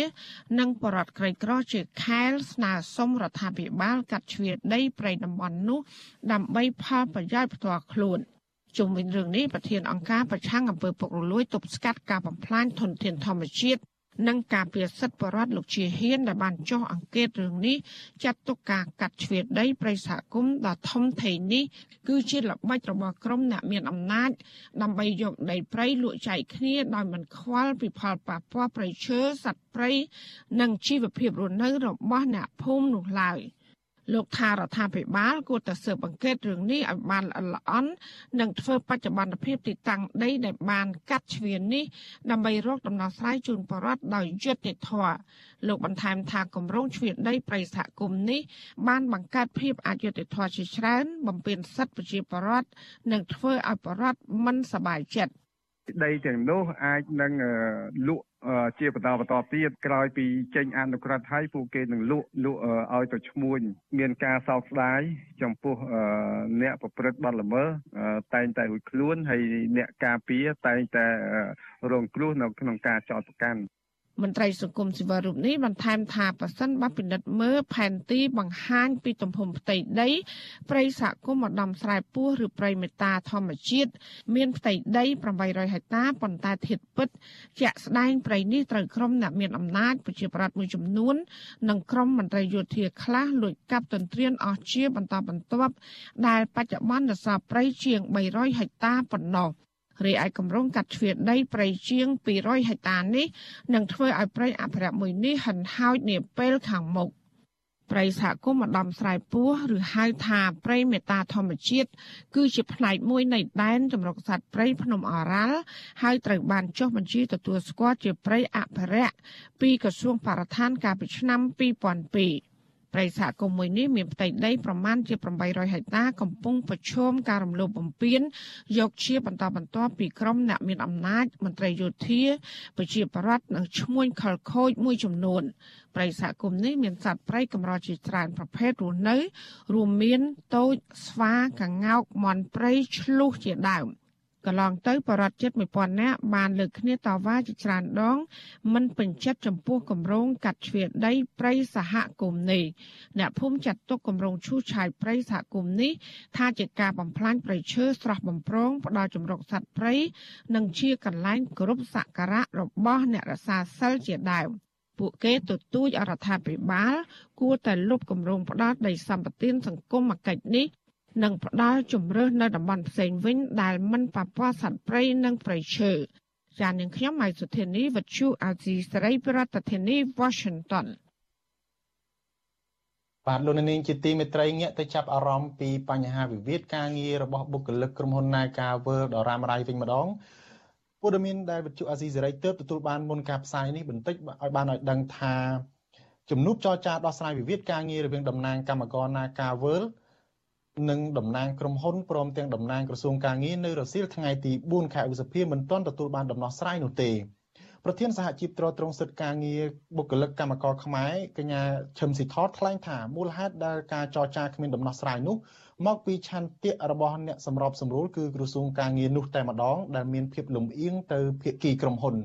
និងបរដ្ឋក្រីក្រជាខែលស្នើសុំរដ្ឋាភិបាលកាត់ជ្រៀតដីព្រៃតំបន់នោះ ដើម្បីផលប្រយោជន៍ផ្ទាល់ខ្លួន។ជុំវិញរឿងនេះប្រធានអង្គការប្រឆាំងអំពើពុករលួយទប់ស្កាត់ការបំផ្លាញធនធានធម្មជាតិ និងការពារសិទ្ធិបរិវត្តលោកជាហ៊ានដែលបានចុះអង្កេតរឿងនេះចាត់ទុកការកាត់ជ្រៀតដីប្រិយសហគមន៍ដ៏ធំធេងនេះគឺជាល្បិចរបស់ក្រុមអ្នកមានអំណាច ដើម្បីយកដីព្រៃលក់ចែកគ្នាដោយមិនខ្វល់ពីផលប៉ះពាល់ប្រៃឈើសត្វព្រៃនិងជីវភាពរស់នៅរបស់អ្នកភូមិនោះឡើយ។ លោកថារដ្ឋាភិបាលគួរតែស៊ើបអង្កេតរឿងនេះឲ្យបានល្អិតល្អន់និងធ្វើបច្ចុប្បន្នភាពទីតាំងដីដែលបានកាត់ជ្រៀននេះដើម្បីរកដំណោះស្រាយជូនប្រជាពលរដ្ឋដោយយុត្តិធម៌លោកបន្ថែមថាគម្រោងជ្រៀនដីប្រិយសហគមន៍នេះបានបង្កើតភាពអយុត្តិធម៌ជាច្រើនបំពេញសិទ្ធិប្រជាពលរដ្ឋនិងធ្វើឲ្យប្រជាពលរដ្ឋមិនសប្បាយចិត្ត
ដីទាំងនោះអាចនឹងលក់ជាបន្តបន្តទៀតក្រោយពីចេញអនុក្រឹត្យឲ្យពួកគេនឹងលក់លក់ឲ្យទៅឈ្មួញមានការសោកស្ដាយចំពោះអ្នកប្រព្រឹត្តបទល្មើសតែងតែរួចខ្លួនហើយអ្នកការពារតែងតែរងគ្រោះនៅក្នុងការចោទប្រកាន់
មន្ត្រីសង្គមស៊ីវិលរូបនេះបន្ថែមថាប៉ះសិនបើពិនិត្យមើលផែនទីបង្ហាញពីទំហំផ្ទៃដីព្រៃសហគមន៍ឧត្តមស្រែពោះឬព្រៃមេតាធម្មជាតិមានផ្ទៃដី800ហិកតាប៉ុន្តែធាតពិត ជាក់ស្ដែងព្រៃនេះត្រូវក្រុមអ្នកមានអំណាចប្រជាប្រដ្ឋមួយចំនួន និងក្រុមមន្ត្រីយោធាខ្លះលួចកាប់ទន្ទ្រានអស់ជាបន្តបន្ទាប់ដែលបច្ចុប្បន្ននៅសល់ព្រៃជាង300ហិកតាប៉ុណ្ណោះ រីឯគម្រោងកាត់ជ្រៀតដីព្រៃជាង200ហិកតានេះនឹងធ្វើឲ្យព្រៃអភិរក្សមួយនេះហិនហោចនាពេលខាងមុខព្រៃសហគមន៍ម្ដំស្រែពោះឬហៅថាព្រៃមេតាធម្មជាតិគឺជាផ្នែកមួយនៃដែនចម្រុកសត្វព្រៃភ្នំអរ៉ាល់ហើយត្រូវបានចុះបញ្ជីទទួលស្គាល់ជាព្រៃអភិរក្សពីក្រសួងបរិស្ថានកាលពីឆ្នាំ2002 ព្រៃសហគមន៍មួយនេះមានផ្ទៃដីប្រមាណជា800ហិកតាកំពុងប្រឈមការរំលោភបំពានយកជាបន្តបន្ទាប់ពីក្រុមអ្នកមានអំណាចមន្ត្រីយោធាប្រជាប្រដ្ឋនិងឈ្មួញខលខូចមួយចំនួនព្រៃសហគមន៍នេះមានសត្វព្រៃកម្រជាច្រើនប្រភេទរស់នៅ រួមមានតូចស្វាកង្កោកមន់ព្រៃឆ្លុះជាដើម។ កន្លងទៅបរដ្ឋជិត1000នាក់បានលើកគ្នាតវ៉ាជាច្រើនដង មិនពេញចិត្តចំពោះគម្រោងកាត់ជ្រៀតដីព្រៃសហគមន៍នេះអ្នកភូមិចាត់ទុកគម្រោងឈូសឆាយព្រៃសហគមន៍នេះថាជាការបំផ្លាញព្រៃឈើស្រស់បំព្រងផ្ដល់ជំរកសត្វព្រៃនិងជាកន្លែងគោរពសក្ការៈរបស់អ្នករសាសិលជាដើមពួកគេទទូចអរដ្ឋាភិបាល គួរតែលុបគម្រោងផ្ដាល់ដីសម្បត្តិសង្គមកិច្ចនេះ និងផ្ដល់ជំរឿសនៅតំបន់ផ្សេងវិញដែលមិនប៉ះពាល់សត្វព្រៃនិងព្រៃឈើចាននាងខ្ញុំម៉ៃសុធានីវັດឈូអាស៊ីសេរីប្រធានាធិបតី Washington
បាទលោកនាងជាទីមេត្រីងាកទៅចាប់អារម្មណ៍ពីបញ្ហាវិវាទការងាររបស់បុគ្គលិកក្រុមហ៊ុន Naga World ដ៏រ៉ាំរ៉ៃវិញម្ដងព័ត៌មានដែលវិទ្យុអាស៊ីសេរីទើបទទួលបានមុនការផ្សាយនេះបន្តិចឲ្យបានឲ្យដឹងថាជំនួបចរចាដោះស្រាយវិវាទការងាររវាងតំណាងគណៈកម្មការ Nagavel និងតំណាងក្រុមហ៊ុនព្រមទាំងតំណាងក្រសួងការងារនៅរសៀលថ្ងៃទី4ខែឧសភាមិនទាន់ទទួលបានដំណោះស្រាយនោះទេប្រធានសហជីពត្រួតត្រងសិទ្ធិការងារបុគ្គលិកកម្មករខ្មែរកញ្ញាឈឹមស៊ីថតថ្លែងថាមូលហេតុដែលការចរចាគ្មានដំណោះស្រាយនោះមកពីឆន្ទៈរបស់អ្នកសម្របសម្រួលគឺក្រសួងការងារនោះតែម្ដងដែលមានភាពលំអៀងទៅភាគីក្រុមហ៊ុន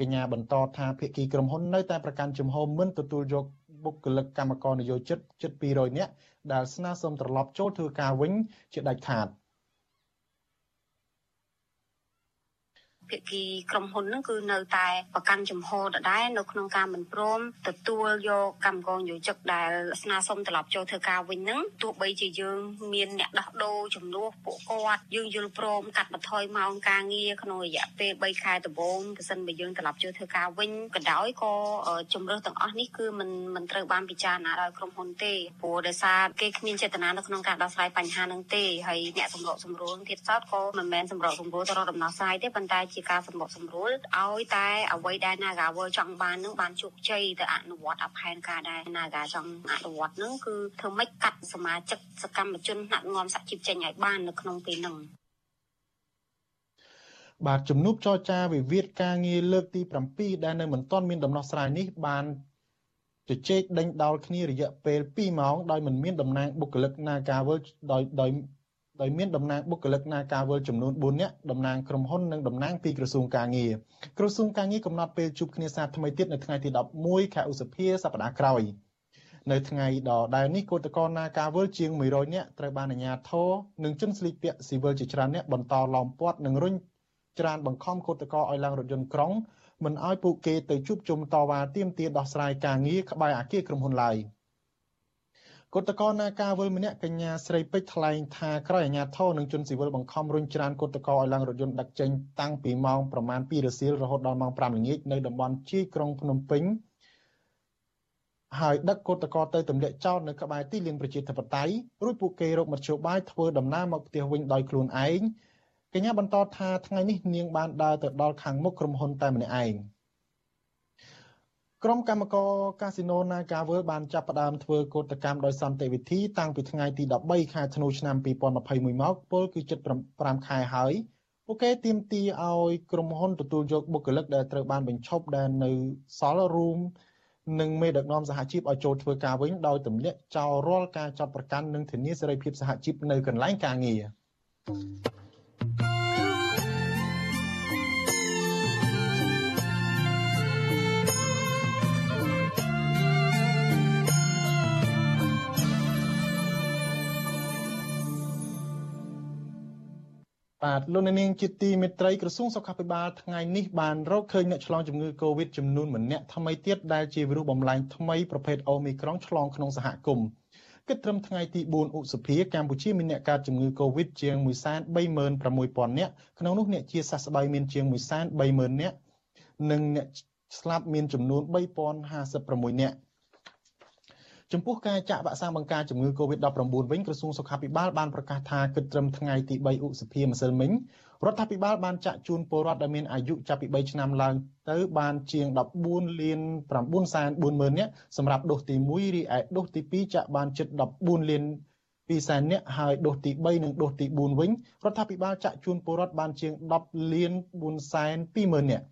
កញ្ញាបន្តថាភាគីក្រុមហ៊ុននៅតែប្រកាន់ជំហរមិនទទួលយកបុគ្គលិកកម្មករនិយោជិតជិត200នាក់ ដែលស្នើសុំត្រឡប់ចូលធ្វើការវិញជាដាច់ខាត។
ភាគីក្រុមហ៊ុនហ្នឹងគឺនៅតែប្រកាន់ចំហដដែលនៅក្នុងការមិនព្រមទទួលយកកម្មករយោជកដែលស្នើសុំត្រឡប់ចូលធ្វើការវិញហ្នឹងទោះបីជាយើងមានអ្នកដោះដូរចំនួនពួកគាត់យើងយល់ព្រមកាត់បន្ថយម៉ោងការងារក្នុងរយៈពេល3ខែដំបូងប្រសិនបើយើងត្រឡប់ចូលធ្វើការវិញក៏ដោយក៏ជំរើសទាំងអស់នេះគឺមិនមិនត្រូវបានពិចារណាដោយក្រុមហ៊ុនទេព្រោះដោយសារគេគ្មានចេតនានៅក្នុងការដោះស្រាយបញ្ហានឹងទេហើយអ្នកសម្របសម្រួលទៀតសោតក៏មិនមែនសម្របសម្រួលទៅរកដំណោះស្រាយទេប៉ុន្តែជាការសម្របសម្រួលឲ្យតែអ្វីដែល Nagawal ចង់បាននឹងបានជោគជ័យទៅអនុវត្តអផែនការដែល Naga ចង់អនុវត្តនឹងគឺធ្វើម៉េចកាត់សមាជិកសកម្មជនថ្នាក់ងំសហជីពចេញឲ្យបាននៅក្នុងពេលហ្នឹង
បាទជំនួបចរចាវិវាទការងារលើកទី7ដែលនៅមិនទាន់មានដំណោះស្រាយនេះបានជជែកដេញដោលគ្នារយៈពេល2ម៉ោងដោយមិនមានតំណាងបុគ្គលិក Nagawal ដោយដោយ ដោយមានតំណាងបុគ្គលិកនាការវល់ចំនួន4នាក់តំណាងក្រុមហ៊ុននិងតំណាងពីក្រសួងការងារក្រសួងការងារកំណត់ពេលជួបគ្នាសារថ្មីទៀតនៅថ្ងៃទី11ខែឧសភាសប្តាហ៍ក្រោយនៅថ្ងៃដដែលនេះគឧតកោនាការវល់ជាង100នាក់ត្រូវបានអាជ្ញាធរនិងជនស្លីកពាក់ស៊ីវិលជាច្រើននាក់បន្តឡោមព័ទ្ធនិងរុញច្រានបង្ខំគឧតកោឲ្យឡើងរថយន្តក្រុងមិនឲ្យពួកគេទៅជួបជុំតវ៉ាទាមទារដោះស្រាយការងារក្បែរអគារក្រុមហ៊ុនឡើយ។ គឧតកោនាការវិលម្នាក់កញ្ញាស្រីពេជ្រថ្លែងថាក្រោយអាញាធរនិងជនស៊ីវិលបង្ខំរុញច្រានគឧតកោឲ្យឡើងរថយន្តដឹកចេញតាំងពីម៉ោងប្រមាណ2រសៀលរហូតដល់ម៉ោង5ល្ងាចនៅតំបន់ជាយក្រុងភ្នំពេញហើយដឹកគឧតកោទៅទម្លាក់ចោលនៅក្បែរទីលានប្រជាធិបតេយ្យរួចពួកគេរកមធ្យោបាយធ្វើដំណើរមកផ្ទះវិញដោយខ្លួនឯងកញ្ញាបន្តថាថ្ងៃនេះនាងបានដើរទៅដល់ខាងមុខក្រុមហ៊ុនតែម្នាក់ឯង។ ក្រុមកម្មការកាស៊ីណូ Naga World បានចាប់ផ្ដើមធ្វើកោតកម្មដោយសន្តិវិធីតាំងពីថ្ងៃទី13ខែធ្នូឆ្នាំ2021មកពលគឺជិត5ខែហើយពួកគេទាមទារឲ្យក្រុមហ៊ុនទទួលយកបុគ្គលិកដែលត្រូវបានបញ្ឈប់ដែលនៅសល់រូមនិងមេដឹកនាំសហជីពឲ្យចូលធ្វើការវិញដោយទម្លាក់ចោលរាល់ការចាប់ប្រកាន់និងធានាសេរីភាពសហជីពនៅកន្លែងការងារ បាទលោកនាងជាទីមេត្រីក្រសួងសុខាភិបាលថ្ងៃនេះបានរកឃើញអ្នកឆ្លងជំងឺ Covid ចំនួនម្នាក់ថ្មីទៀតដែលជាវីរុសបំលែងថ្មីប្រភេទ Omicron ឆ្លងក្នុងសហគមន៍គិតត្រឹមថ្ងៃទី4ឧសភាកម្ពុជាមានអ្នកកើតជំងឺ Covid ជាង136,000នាក់ក្នុងនោះអ្នកជាសះស្បើយមានជាង130,000នាក់និងអ្នកស្លាប់មានចំនួន3056នាក់ ចំពោះការចាក់វ៉ាក់សាំងបង្ការជំងឺ Covid-19 វិញក្រសួងសុខាភិបាលបានប្រកាសថាគិតត្រឹមថ្ងៃទី3ឧសភាម្សិលមិញរដ្ឋាភិបាលបានចាក់ជូនពលរដ្ឋដែលមានអាយុចាប់ពី3ឆ្នាំឡើងទៅបានជាង14លាន9សែន40,000នាក់សម្រាប់ដូសទី1រីឯដូសទី2ចាក់បានជិត14លាន2សែននាក់ហើយដូសទី3និងដូសទី4វិញរដ្ឋាភិបាលចាក់ជូនពលរដ្ឋបានជាង10លាន4សែន20,000នាក់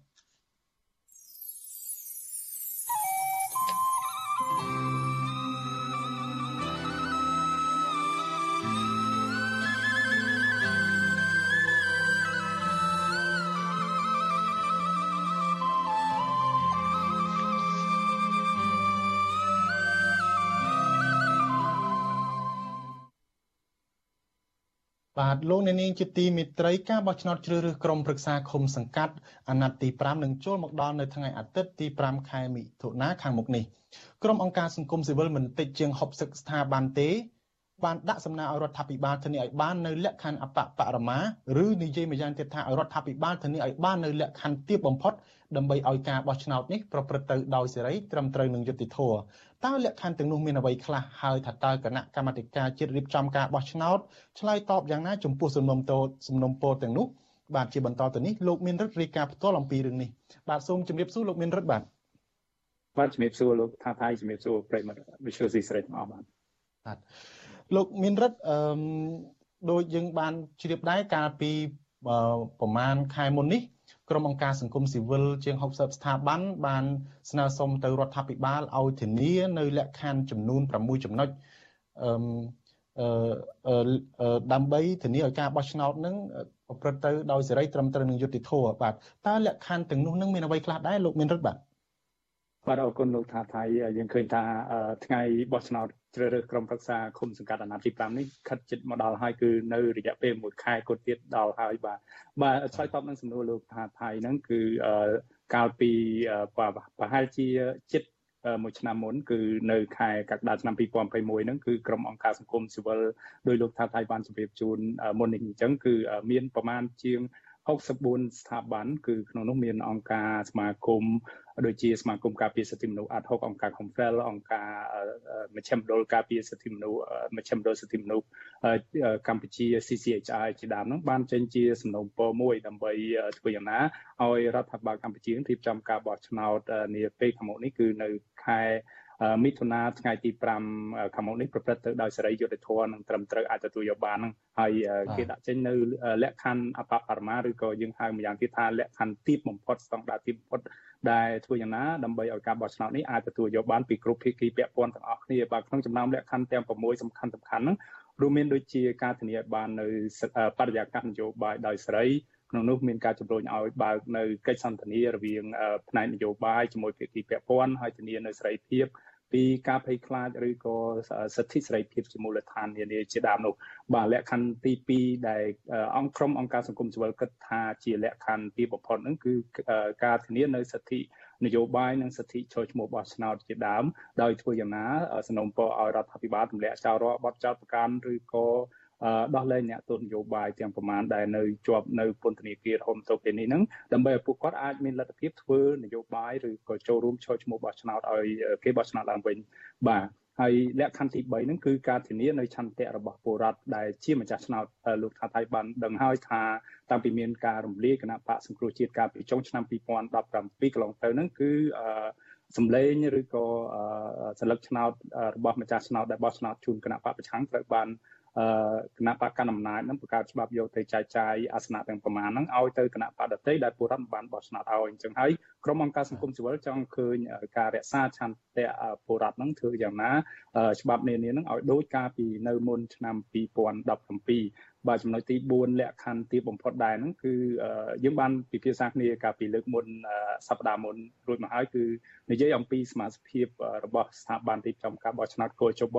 បាទលោកអ្នកនាងជាទីមេត្រីការបោះឆ្នោតជ្រើសរើសក្រុមប្រឹក្សាឃុំសង្កាត់អាណត្តិទី5នឹងចូលមកដល់នៅថ្ងៃអាទិត្យទី5ខែមិថុនាខាងមុខនេះក្រុមអង្គការសង្គមស៊ីវិលមិនតិចជាង60ស្ថាប័នទេបានដាក់សំណើឲ្យរដ្ឋាភិបាលធានាឲ្យបាននៅលក្ខខណ្ឌអបបរមាឬនិយាយម្យ៉ាងទៀតថាឲ្យរដ្ឋាភិបាលធានាឲ្យបាននៅលក្ខខណ្ឌទាបបំផុតដើម្បីឲ្យការបោះឆ្នោតនេះប្រព្រឹត្តទៅដោយសេរីត្រឹមត្រូវនឹងយុត្តិធម៌ តើលក្ខខណ្ឌទាំងនោះមានអ្វីខ្លះហើយថាតើគណៈកម្មាធិការជាតិរៀបចំការបោះឆ្នោតឆ្លើយតបយ៉ាងណាចំពោះសំណុំទោសំណុំពរទាំងនោះបាទជាបន្តទៅនេះលោកមានរិទ្ធរាយការណ៍ផ្ទាល់អំពីរឿងនេះបាទសូមជម្រាបសួរលោកមានរិទ្ធបាទ
បាទជំរាបសួរលោកថាថៃជំរាបសួរប្រិមត្តវិទ្យុស៊ីស្រីទាំងអស់បាទ
បាទលោកមានរិទ្ធអឺដូចយើងបានជ្រាបដែរកាលពី ប្រហែលខែមុននេះក្រុមអង្គការសង្គមស៊ីវិលជាង60ស្ថាប័នបានស្នើសុំទៅរដ្ឋាភិបាលឲ្យធានានៅលក្ខខណ្ឌចំនួន6ចំណុចអឺដើម្បីធានាឲ្យការបោះឆ្នោតនឹងប្រព្រឹត្តទៅដោយសេរីត្រឹមត្រូវនឹងយុត្តិធម៌បាទតើលក្ខខណ្ឌទាំងនោះនឹងមានអ្វីខ្លះដែរលោកមានរិទ្ធបាទ
បាទអរគុណលោកថាថៃយើងឃើញថាថ្ងៃបោះឆ្នោត ជ្រើសរើសក្រុមប្រឹក្សាឃុំសង្កាត់អាណត្តិទី5នេះខិតជិតមកដល់ហើយគឺនៅរយៈពេល1ខែគត់ទៀតដល់ហើយបាទបាទឆ្លើយតបនឹងសំណួរលោកថាថៃហ្នឹងគឺកាលពីប្រហែលជាជិតមួយឆ្នាំមុនគឺនៅខែកក្កដាឆ្នាំ2021ហ្នឹងគឺក្រុមអង្គការសង្គមស៊ីវិលដោយលោកថាថៃបានជម្រាបជូនមុននេះអញ្ចឹងគឺមានប្រមាណជាង 64ស្ថាប័នគឺក្នុងនោះមានអង្គការសមាគមដូចជាសមាគមការពារសិទ្ធិមនុស្សអាត់ហុកអង្គការ Confrel អង្គការមជ្ឈមណ្ឌលការពារសិទ្ធិមនុស្សមជ្ឈមណ្ឌលសិទ្ធិមនុស្សកម្ពុជា CCHI ជាដើមនោះបានចេញជាសំណូមពរមួយដើម្បីធ្វើយ៉ាងណាឲ្យរដ្ឋាភិបាលកម្ពុជារៀបចំការបោះឆ្នោតនាពេលខាងមុខនេះគឺនៅខែ មិថុនាថ្ងៃទី5ខាងមុខនេះប្រព្រឹត្តទៅដោយសេរីយុត្តិធម៌និងត្រឹមត្រូវអាចទទួលយកបាននឹងហើយគេដាក់ចេញនៅលក្ខខណ្ឌអបបរមាឬក៏យើងហៅម្យ៉ាងទៀតថាលក្ខខណ្ឌទីបបំផុតស្តង់ដារទីបបំផុតដែលធ្វើយ៉ាងណាដើម្បីឲ្យការបោះឆ្នោតនេះអាចទទួលយកបានពីគ្រប់ភាគីពាក់ព័ន្ធទាំងអស់គ្នាបាទក្នុងចំណោមលក្ខខណ្ឌទាំង6សំខាន់សំខាន់ហ្នឹងរួមមានដូចជាការធានាឲ្យបាននៅបរិយាកាសនយោបាយដោយសេរី ក្នុងនោះមានការជំរុញឲ្យបើកនៅកិច្ចសន្ទនារវាងផ្នែកនយោបាយជាមួយភាគីពាក់ព័ន្ធហើយធានានៅសេរីភាពពីការភ័យខ្លាចឬក៏សិទ្ធិសេរីភាពជាមូលដ្ឋាននានាជាដើមនោះបាទលក្ខខណ្ឌទី2ដែលអង្គក្រុមអង្គការសង្គមស៊ីវិលគិតថាជាលក្ខខណ្ឌទីបំផុតហ្នឹងគឺការធានានៅសិទ្ធិនយោបាយនិងសិទ្ធិចូលឈ្មោះបោះឆ្នោតជាដើមដោយធ្វើយ៉ាងណាสนុំពរឲ្យរដ្ឋាភិបាលទម្លាក់ចោលរាល់បទចោទប្រកាន់ឬក៏ ដោះលែងអ្នកទស្សនយោបាយទាំងប្រមាណដែលនៅជាប់នៅពន្ធនាគាររហូតទៅពេលនេះហ្នឹងដើម្បីឲ្យពួកគាត់អាចមានលទ្ធភាពធ្វើនយោបាយឬក៏ចូលរួមចូលឈ្មោះបោះឆ្នោតឲ្យគេបោះឆ្នោតឡើងវិញបាទហើយលក្ខខណ្ឌទី3ហ្នឹងគឺការធានានៅឆន្ទៈរបស់ពលរដ្ឋដែលជាម្ចាស់ឆ្នោតលោកថាថៃបានដឹងហើយថាតាំងពីមានការរំលាយគណៈបកសង្គ្រោះជាតិកាលពីចុងឆ្នាំ2017កន្លងទៅហ្នឹងគឺសម្លេងឬក៏សិលឹកឆ្នោតរបស់ម្ចាស់ឆ្នោតដែលបោះឆ្នោតជូនគណៈបកប្រឆាំងត្រូវបាន គណៈបកកណ្ដាលអំណាចនឹងបង្កើតច្បាប់យកទៅចែកចាយអាសនៈទាំងប្រមាណហ្នឹងឲ្យទៅគណៈបកដតីដែលពលរដ្ឋបានបោះឆ្នោតឲ្យអញ្ចឹងហើយក្រុមអង្គការសង្គមស៊ីវិលចង់ឃើញការរក្សាឆន្ទៈពលរដ្ឋហ្នឹងធ្វើយ៉ាងណាច្បាប់នានាហ្នឹងឲ្យដូចកាលពីនៅមុនឆ្នាំ2017បាទចំណុចទី4លក្ខខណ្ឌទីបំផុតដែរហ្នឹងគឺយើងបានពិភាក្សាគ្នាកាលពីលើកមុនសប្តាហ៍មុនរួចមកហើយគឺនិយាយអំពីសមាជិកភាពរបស់ស្ថាប័នទីចំការបោះឆ្នោតកោជប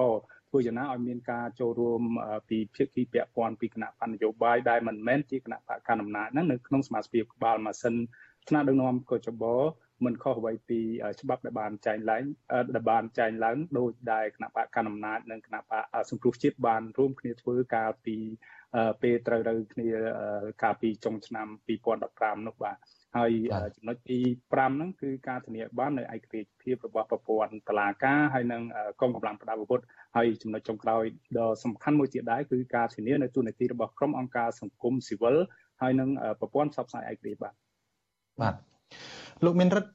ធ្វើយ៉ាងណាឲ្យមានការចូលរួមពីភាគីពាក់ព័ន្ធពីគណៈបញ្ញយោបាយដែលមិនមែនជាគណៈបកកណ្ដាលអំណាចហ្នឹងនៅក្នុងសមាជិកក្បាលម៉ាស៊ីនថ្នាក់ដឹកនាំកោចបមិនខុសអ្វីពីច្បាប់ដែលបានចែងឡើងដែលបានចែងឡើងដោយដែលគណៈបកកណ្ដាលអំណាចនិងគណៈបកសង្គ្រោះជាតិបានរួមគ្នាធ្វើកាលពីពេលត្រូវត្រូវគ្នាកាលពីចុងឆ្នាំ2015នោះបាទ ហើយចំណុចទី5ហ្នឹងគឺការធានាបាននៅឯករាជ្យភាពរបស់ប្រព័ន្ធតុលាការហើយនិងកងកម្លាំងប្រដាប់អាវុធហើយចំណុចចុងក្រោយដ៏សំខាន់មួយទៀតដែរគឺការធានានៅទូនាទីរបស់ក្រុមអង្គការសង្គមស៊ីវិលហើយនិងប្រព័ន្ធផ្សព្វផ្សាយឯករាជ្យបាទ
បាទលោកមានរិទ្ធ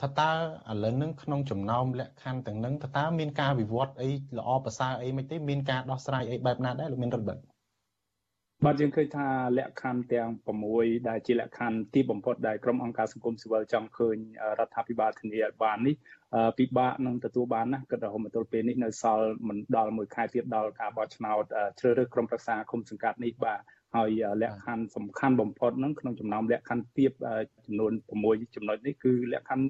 ថាតើឥឡូវហ្នឹងក្នុងចំណោមលក្ខខណ្ឌទាំងហ្នឹងថាតើមានការវិវត្តអីល្អប្រសើរអីមិនទេមានការដោះស្រាយអីបែបណាដែរលោកមានរិទ្ធបាទ
បាទយើងឃើញថាលក្ខខណ្ឌទាំង6ដែលជាលក្ខខណ្ឌទីបំផុតដែលក្រុមអង្គការសង្គមស៊ីវិលចង់ឃើញរដ្ឋាភិបាលធានាឲ្យបាននេះពិបាកនឹងទទួលបានណាគិតរហូតមកទល់ពេលនេះនៅសល់មិនដល់មួយខែទៀតដល់ការបោះឆ្នោតជ្រើសរើសក្រុមប្រឹក្សាគុំសង្កាត់នេះបាទ ហើយលក្ខខណ្ឌសំខាន់បំផុតហ្នឹងក្នុងចំណោមលក្ខខណ្ឌទៀបចំនួន6ចំណុចនេះគឺលក្ខខណ្ឌ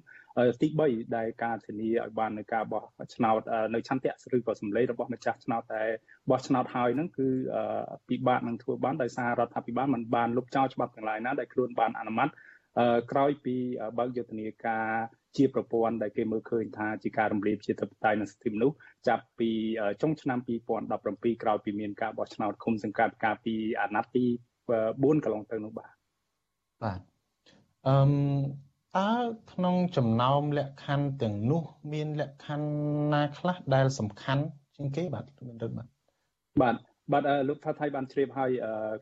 ទី3ដែលការធានាឲ្យបាននៅការបោះឆ្នោតនៅឆន្ទៈឬក៏សម្លេងរបស់ម្ចាស់ឆ្នោតតែបោះឆ្នោតហើយហ្នឹងគឺពិបាកនឹងធ្វើបានដោយសាររដ្ឋាភិបាលមិនបានលុបចោលច្បាប់ទាំងឡាយណាដែលខ្លួនបានអនុម័ត ក្រោយពីបើកយុទ្ធនាការជាប្រព័ន្ធដែលគេមើលឃើញថាជាការរំលាយប្រជាធិបតេយ្យនិងសិទ្ធិមនុស្សចាប់ពីចុងឆ្នាំ2017ក្រោយពីមានការបោះឆ្នោតឃុំសង្កាត់កាលពីអាណត្តិទី4កន្លងទៅនោះបាទ
បាទអឺតើក្នុងចំណោមលក្ខខណ្ឌទាំងនោះ មានលក្ខខណ្ឌណាខ្លះដែលសំខាន់ជាងគេបាទមានរឹតបាទ
បាទ បាទលោកថាថៃបានជ្រាបហើយ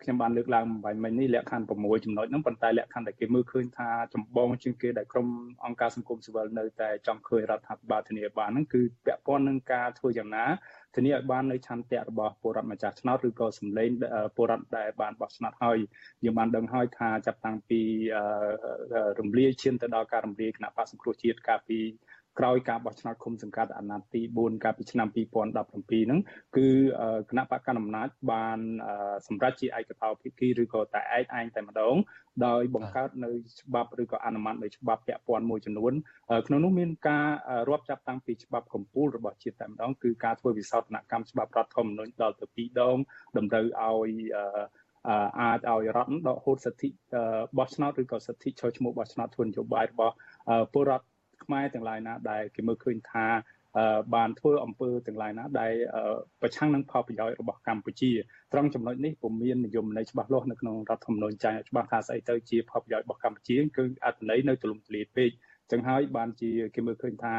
ខ្ញុំបានលើកឡើងបំបញ្ញមិញនេះលក្ខខណ្ឌ6ចំណុចហ្នឹងប៉ុន្តែលក្ខខណ្ឌដែលគេមើលឃើញថាចម្បងជាងគេដែលក្រុមអង្គការសង្គមស៊ីវិលនៅតែចង់ឃើញរដ្ឋាភិបាលធានាបានហ្នឹងគឺពាក់ព័ន្ធនឹងការធ្វើយ៉ាងណាធានាឲ្យបាននៅឆន្ទៈរបស់ពលរដ្ឋម្ចាស់ឆ្នោតឬក៏សម្លេងពលរដ្ឋដែលបានបោះឆ្នោតហើយយើងបានដឹងហើយថាចាប់តាំងពីរំលាយឈានទៅដល់ការរំលាយគណៈបក្សសង្គ្រោះជាតិកាលពី ក្រោយការបោះឆ្នោតឃុំសង្កាត់អាណត្តិទី4កាលពីឆ្នាំ2017ហ្នឹងគឺគណៈបកកណ្ដាលអំណាចបានសម្រេចជាឯកតោភាគីឬក៏តែឯកឯងតែម្ដងដោយបង្កើតនៅច្បាប់ឬក៏អនុម័តនៅច្បាប់ពាក់ព័ន្ធមួយចំនួនក្នុងនោះមានការរាប់ចាប់តាំងពីច្បាប់កម្ពុជារបស់ជាតិតែម្ដងគឺការធ្វើវិសោធនកម្មច្បាប់រដ្ឋធម្មនុញ្ញដល់ទៅ2ដងតម្រូវឲ្យអាចឲ្យរដ្ឋដកហូតសិទ្ធិបោះឆ្នោតឬក៏សិទ្ធិចូលឈ្មោះបោះឆ្នោតធ្វើនយោបាយរបស់ពលរដ្ឋ ខ្មែរទាំងឡាយណាដែលគេមើលឃើញថាបានធ្វើអំពើទាំងឡាយណាដែលប្រឆាំងនឹងផលប្រយោជន៍របស់កម្ពុជាត្រង់ចំណុចនេះពុំមាននិយមន័យច្បាស់លាស់នៅក្នុងរដ្ឋធម្មនុញ្ញចែងច្បាស់ថាស្អីទៅជាផលប្រយោជន៍របស់កម្ពុជាគឺអត្ថន័យនៅទូលំទូលាយពេកចឹងហើយបានជាគេមើលឃើញថា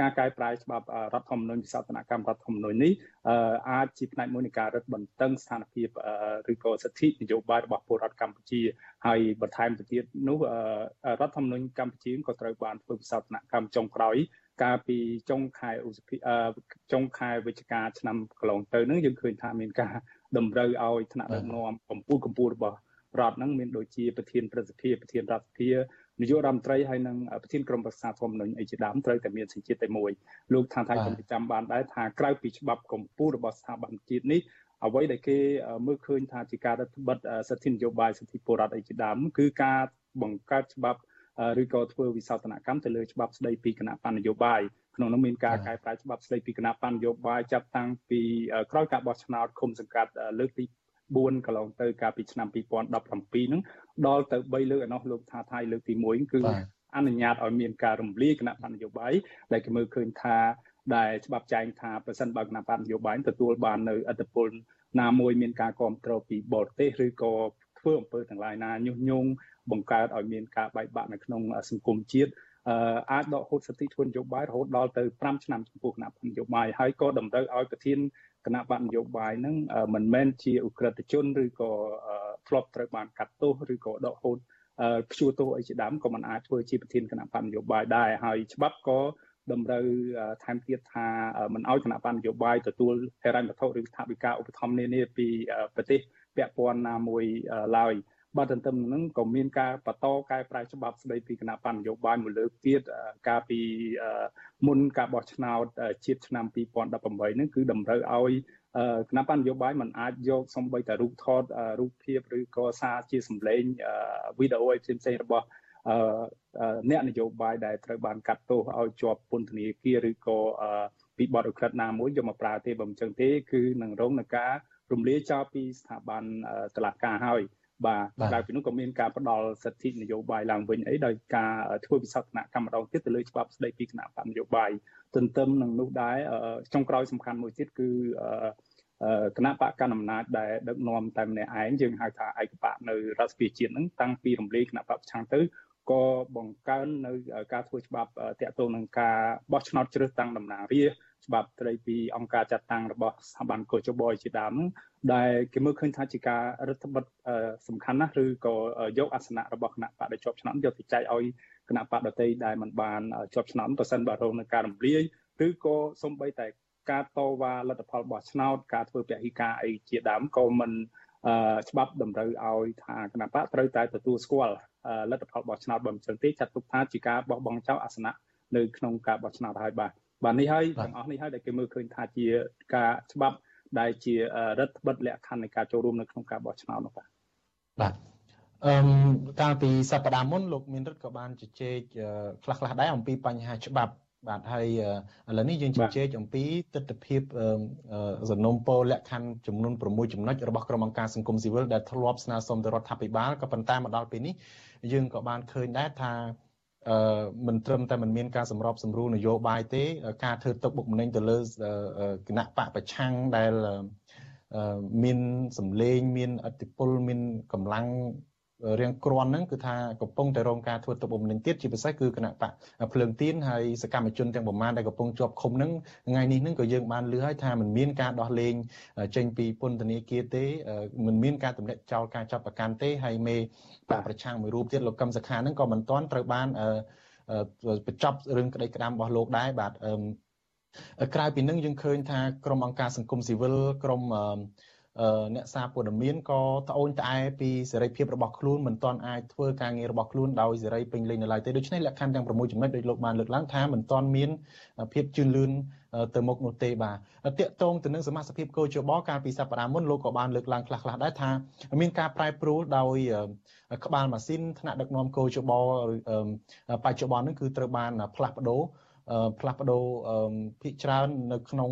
ការកែប្រែច្បាប់រដ្ឋធម្មនុញ្ញវិសោធនកម្មរដ្ឋធម្មនុញ្ញនេះអាចជាផ្នែកមួយនៃការរឹតបន្តឹងស្ថានភាពឬក៏សិទ្ធិនយោបាយរបស់ពលរដ្ឋកម្ពុជាហើយបន្ថែមទៅទៀតនោះរដ្ឋធម្មនុញ្ញកម្ពុជាក៏ត្រូវបានធ្វើវិសោធនកម្មចុងក្រោយកាលពីចុងខែឧសភាចុងខែវិច្ឆិកាឆ្នាំកន្លងទៅនឹងយើងឃើញថាមានការតម្រូវឲ្យថ្នាក់ដឹកនាំកម្ពុជាកម្ពុជារបស់រដ្ឋហ្នឹងមានដូចជាប្រធានប្រសិទ្ធិប្រធានរដ្ឋសភានាយករដ្ឋមន្ត្រីហើយនិងប្រធានក្រុមប្រឹក្សាធម្មនុញ្ញអីជាដើមត្រូវតែមានសញ្ជាតិតែមួយលោកថាថៃក៏ចាំបានដែរថាក្រៅពីច្បាប់កម្ពុជារបស់ស្ថាប័នជាតិនេះអ្វីដែលគេមើលឃើញថាជាការរដ្ឋបិទសិទ្ធិនយោបាយសិទ្ធិពលរដ្ឋអីជាដើមគឺការបង្កើតច្បាប់ឬក៏ធ្វើវិសោធនកម្មទៅលើច្បាប់ស្ដីពីគណៈបញ្ញនយោបាយក្នុងនោះមានការកែប្រែច្បាប់ស្ដីពីគណៈបញ្ញនយោបាយចាប់តាំងពីក្រោយការបោះឆ្នោតឃុំសង្កាត់លើកទី 4កន្លងទៅកាលពីឆ្នាំ2017ហ្នឹងដល់ទៅ3លើកឯណោះលោកថាថៃលើកទី1គឺអនុញ្ញាតឲ្យមានការរំលាយគណៈបណ្ឌនយោបាយដែលគេមើលឃើញថាដែលច្បាប់ចែងថាប្រសិនបើគណៈបណ្ឌនយោបាយទទួលបាននៅអត្តពលណាមួយមានការគ្រប់គ្រងពីបរទេសឬក៏ធ្វើអំពើទាំងឡាយណាញុះញង់បង្កើតឲ្យមានការបែកបាក់នៅក្នុងសង្គមជាតិ អាចដកហូតសិទ្ធិធ្វើនយោបាយរហូតដល់ទៅ5ឆ្នាំចំពោះគណៈបញ្ញយោបាយហើយក៏តម្រូវឲ្យប្រធានគណៈបកនយោបាយហ្នឹងមិនមែនជាអ ுக ្រិតជនឬក៏ធ្លាប់ត្រូវបានកាត់ទោសឬក៏ដកហូតព្យួរទោសអីជាដើមក៏មិនអាចធ្វើជាប្រធានគណៈបកនយោបាយដែរហើយច្បាប់ក៏តម្រូវថែមទៀតថាមិនឲ្យគណៈបណ្ឌនយោបាយទទួលហិរញ្ញវត្ថុឬថវិកាឧបត្ថម្ភនានាពីប្រទេសពាក់ព័ន្ធណាមួយឡើយ បាទទន្ទឹមនឹងក៏មានការបន្តកែប្រែច្បាប់ស្តីពីគណៈបញ្ញយោបាយមួយលើកទៀតកាលពីមុនការបោះឆ្នោតជាតិឆ្នាំ2018ហ្នឹងគឺតម្រូវឲ្យគណៈបញ្ញយោបាយមិនអាចយកសំបីតែរូបថតរូបភាពឬក៏សារជាសម្លេងវីដេអូអីផ្សេងៗរបស់អ្នកនយោបាយដែលត្រូវបានកាត់ទោសឲ្យជាប់ពន្ធនាគារឬក៏ពីបទឧក្រិដ្ឋណាមួយយកមកប្រើទេបើមិនចឹងទេគឺនឹងរងនឹងការរំលាយចោលពីស្ថាប័នតុលាការហើយ បាទក្រៅពីនោះក៏មានការផ្ដល់សិទ្ធិនយោបាយឡើងវិញអីដោយការធ្វើវិសោធនកម្មម្ដងទៀតទៅលើច្បាប់ស្ដីពីគណៈបកនយោបាយទន្ទឹមនឹងនោះដែរចុងក្រោយសំខាន់មួយទៀតគឺគណៈបកកណ្ដាលអំណាចដែលដឹកនាំតែម្នាក់ឯងយើងហៅថាឯកបកនៅរដ្ឋសភាជាតិហ្នឹងតាំងពីរំលាយគណៈបកប្រឆាំងទៅក៏បង្កើននៅការធ្វើច្បាប់តាក់ទងនឹងការបោះឆ្នោតជ្រើសតាំងតំណាងរាស្ត្រ ច្បាប់ត្រីពីអង្គការចាត់តាំងរបស់ស្ថាប័នកោជបជាដើមដែលគេមើលឃើញថាជាការរដ្ឋបិទសំខាន់ណាស់ឬក៏យកអាសនៈរបស់គណៈបកដែលជាប់ឆ្នាំយកទៅចែកឲ្យគណៈបកដតីដែលมันបានជាប់ឆ្នាំប្រសិនបើរងនឹងការរំលាយឬក៏សំបីតែការតវ៉ាលទ្ធផលរបស់ឆ្នោតការធ្វើពហិការអីជាដើមក៏មិនច្បាប់តម្រូវឲ្យថាគណៈបកត្រូវតែទទួលស្គាល់លទ្ធផលរបស់ឆ្នោតបើមិនចឹងទេចាត់ទុកថាជាការបោះបង់ចោលអាសនៈនៅក្នុងការបោះឆ្នោតហើយបាទ បាទនេះហើយទាំងអស់នេះហើយដែលគេមើលឃើញថាជាការច្បាប់ដែលជារដ្ឋបិទលក្ខខណ្ឌនៃការចូលរួមនៅក្នុងការបោះឆ្នោតនោះបាទ
បាទអឺកាលពីសប្តាហ៍មុនលោកមានរិទ្ធក៏បានជជែកខ្លះខ្លះដែរអំពីបញ្ហាច្បាប់បាទហើយឥឡូវនេះយើងជជែកអំពីទស្សនវិជ្ជាសំណុំពរលក្ខខណ្ឌចំនួន6ចំណុចរបស់ក្រុមអង្គការសង្គមស៊ីវិលដែលធ្លាប់ស្នើសុំទៅរដ្ឋាភិបាលក៏ប៉ុន្តែមកដល់ពេលនេះយើងក៏បានឃើញដែរថា អឺមិនត្រឹមតែមិនមានការសម្របសម្រួលនយោបាយទេ ការធ្វើទុកបុកម្នេញទៅលើគណៈបកប្រឆាំងដែលមានសម្លេងមានអធិបុលមានកម្លាំង រៀងគ្រាន់ហ្នឹងគឺថាកំពុងតែរងការធ្វើទុកបុកម្នេញទៀតជាពិសេសគឺគណៈបកភ្លើងទៀនហើយសកម្មជនទាំងប្រមាណដែលកំពុងជាប់ឃុំហ្នឹងថ្ងៃនេះហ្នឹងក៏យើងបានលឺហើយថាมันមានការដោះលែងចេញពីពន្ធនាគារទេมันមានការទម្លាក់ចោលការចាប់ប្រកាន់ទេហើយមេបកប្រឆាំងមួយរូបទៀតលោកកឹមសុខាហ្នឹងក៏មិនទាន់ត្រូវបានបញ្ចប់រឿងក្តីក្តាមរបស់លោកដែរបាទក្រៅពីនឹងយើងឃើញថាក្រុមអង្គការសង្គមស៊ីវិលក្រុមអ្ នកសារព័ត៌មានក៏ត្អូញត្អែពីសេរីភាពរបស់ខ្លួនមិនទាន់អាចធ្វើការងាររបស់ខ្លួនដោយសេរីពេញលេញនៅឡើយទេដូច្នេះលក្ខខណ្ឌទាំង6ចំណុចដូចលោកបានលើកឡើងថាមិនទាន់មានភាពជឿនលឿនទៅមុខនោះទេបាទតាកតងទៅនឹងសមាជិកភាពកោជបកាលពីសប្តាហ៍មុនលោកក៏បានលើកឡើងខ្លះៗដែរថាមានការប្រែប្រួលដោយក្បាលម៉ាស៊ីនថ្នាក់ដឹកនាំកោជបបច្ចុប្បន្ននេះគឺត្រូវបានផ្លាស់ប្ដូរ ផ្លាស់ប្ដូរភាគច្រើននៅក្នុង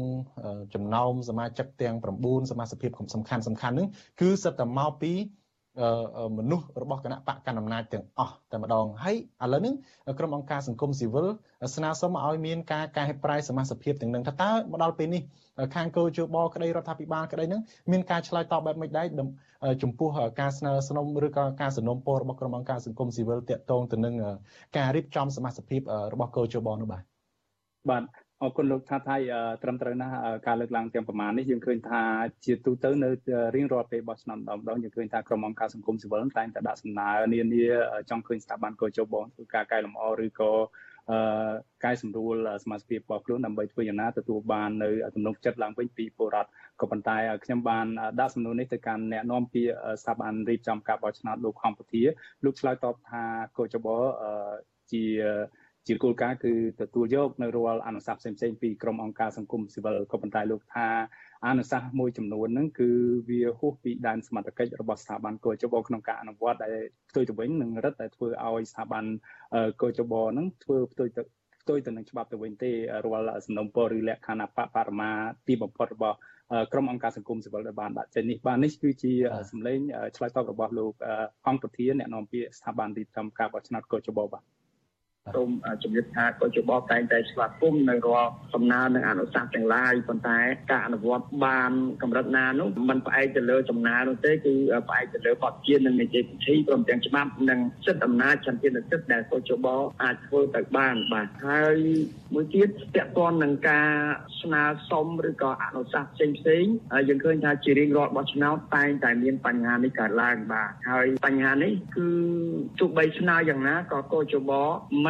ចំណោមសមាជិកទាំង9សមាជិកភាពសំខាន់សំខាន់ហ្នឹងគឺសិតតែមកពីមនុស្សរបស់គណៈបកកណ្ដាលអំណាចទាំងអស់តែម្ដងហើយឥឡូវនេះក្រុមអង្គការសង្គមស៊ីវិលស្នើសុំឲ្យមានការកែប្រែសមាជិកភាពទាំងនឹងថាតើមកដល់ពេលនេះខាងកោជបក្តីរដ្ឋាភិបាលក្តីនឹងមានការឆ្លើយតបបែបម៉េចដែរចំពោះការស្នើសុំឬក៏ការសំណូមពររបស់ក្រុមអង្គការសង្គមស៊ីវិលតាក់ទងទៅនឹងការរៀបចំសមាជិកភាពរបស់កោជបនោះបាទ
បាទអរគុណលោកថាថៃត្រឹមត្រូវណាស់ការលើកឡើងទាំងប្រមាណនេះយើងឃើញថាជាទូទៅនៅរៀងរាល់ពេលបោះឆ្នោតម្ដងម្ដងយើងឃើញថាក្រុមអង្គការសង្គមស៊ីវិលតែងតែដាក់សំណើនានាចង់ឃើញស្ថាប័នកោជបធ្វើការកែលម្អឬក៏អឺកែសម្រួលសមាជិករបស់ខ្លួនដើម្បីធ្វើយ៉ាងណាទទួលបាននៅទំនុកចិត្តឡើងវិញពីពលរដ្ឋក៏ប៉ុន្តែខ្ញុំបានដាក់សំណួរនេះទៅកាន់អ្នកនាំពាក្យស្ថាប័នរៀបចំការបោះឆ្នោតលោកខំពធាលោកឆ្លើយតបថាកោជបជា ជាគោលការណ៍គឺទទួលយកនៅរាល់អនុសាសន៍ផ្សេងៗពីក្រមអង្គការសង្គមស៊ីវិលក៏ប៉ុន្តែលោកថាអនុសាសន៍មួយចំនួនហ្នឹងគឺវាហួសពីដែនសមត្ថកិច្ចរបស់ស្ថាប័នកោជបក្នុងការអនុវត្តដែលផ្ទុយទៅវិញនឹងរឹតតែធ្វើឲ្យស្ថាប័នកោជបហ្នឹងធ្វើផ្ទុយទៅផ្ទុយទៅនឹងច្បាប់ទៅវិញទេរាល់សំណុំពរឬលក្ខខណ្ឌបរមាទីបំផុតរបស់ក្រុមអង្គការសង្គមស៊ីវិលដែលបានដាក់ចេញនេះបាទនេះគឺជាសម្លេងឆ្លើយតបរបស់លោកអង្គប្រធានអ្នកនាំពាក្យស្ថាប័នទីចំការបោះឆ្នោតកោជបបាទ
សូមជំរាបថាកោជបតែងតែស្វាគមន៍នៅរាល់សំណើនិងអនុសាសន៍ទាំងឡាយប៉ុន្តែការអនុវត្តបានកម្រិតណានោះมันផ្អែកទៅលើសំណើនោះទេគឺផ្អែកទៅលើបទជានិងនីតិវិធីព្រមទាំងច្បាប់និងសិទ្ធិអំណាចចន្ទនិសិទ្ធដែលកោជបអាចធ្វើទៅបានបាទហើយមួយទៀតពាក់ព័ន្ធនឹងការស្នើសុំឬក៏អនុសាសន៍ផ្សេងផ្សេងយើងឃើញថាជារៀងរាល់បោះឆ្នោតតែងតែមានបញ្ហានេះកើតឡើងបាទហើយបញ្ហានេះគឺទោះបីស្នើយ៉ាងណាក៏កោជបមិន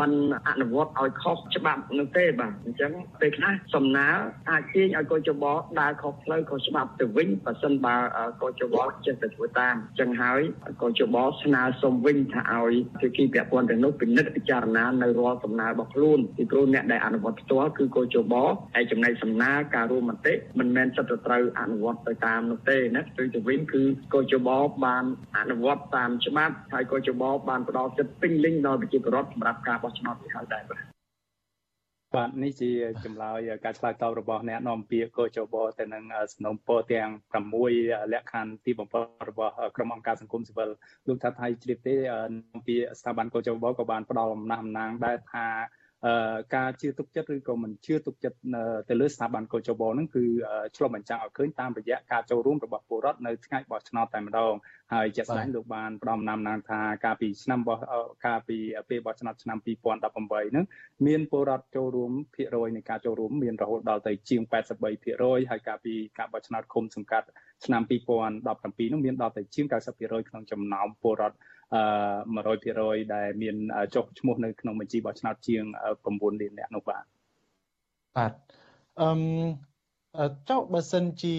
មិនអនុវត្តឲ្យខុសច្បាប់នោះទេបាទអញ្ចឹងពេលខ្លះសំណើអាចទាញឲ្យកោជបដើរខុសផ្លូវខុសច្បាប់ទៅវិញបើសិនបើកោជបចេះតែធ្វើតាមអញ្ចឹងហើយកោជបស្នើសុំវិញថាឲ្យភាគីពាក់ព័ន្ធទាំងនោះពិនិត្យពិចារណានៅរាល់សំណើរបស់ខ្លួនពីព្រោះអ្នកដែលអនុវត្តផ្ទាល់គឺកោជបហើយចំណែកសំណើការរួមមតិមិនមែនសិតទៅត្រូវអនុវត្តទៅតាមនោះទេណាទៅទៅវិញគឺកោជបបានអនុវត្តតាមច្បាប់ហើយកោជបបានផ្ដល់សិទ្ធិពេញលេញដល់ប្រជាពលរដ្ឋសម្រាប់ការបោះឆ្នោតនេះហើយដែរបាទ
បាទនេះជាចម្លើយការឆ្លើយតបរបស់អ្នកនាំពាក្យកោជបទៅនឹងសំណុំពរទាំង6លក្ខខណ្ឌទីបំផុតរបស់ក្រុមអង្គការសង្គមស៊ីវិលលោកថាថៃជ្រាបទេនាំពាក្យស្ថាប័នកោជបក៏បានផ្ដល់អំណះអំណាងដែរថា ការជឿទុកចិត្តឬក៏មិនជឿទុកចិត្តទៅលើស្ថាប័នកោជបហ្នឹងគឺឆ្លុះបញ្ចាំងឲ្យឃើញតាមរយៈការចូលរួមរបស់ពលរដ្ឋនៅថ្ងៃបោះឆ្នោតតែម្ដងហើយជាក់ស្ដែងលោកបានផ្ដំណាំណាងថាកាលពីឆ្នាំបោះកាលពីពេលបោះឆ្នោតឆ្នាំ2018ហ្នឹងមានពលរដ្ឋចូលរួមភាគរយនៃការចូលរួមមានរហូតដល់ទៅជាង83%ហើយកាលពីការបោះឆ្នោតឃុំសង្កាត់ឆ្នាំ2017នោះមានដល់ទៅជាង90%ក្នុងចំណោមពលរដ្ឋអឺ 100%ដែលមានចុះឈ្មោះនៅក្នុងបញ្ជីបោះឆ្នោតជាង9លានអ្នកនោះបាទ
បាទអឺចុះបើសិនជា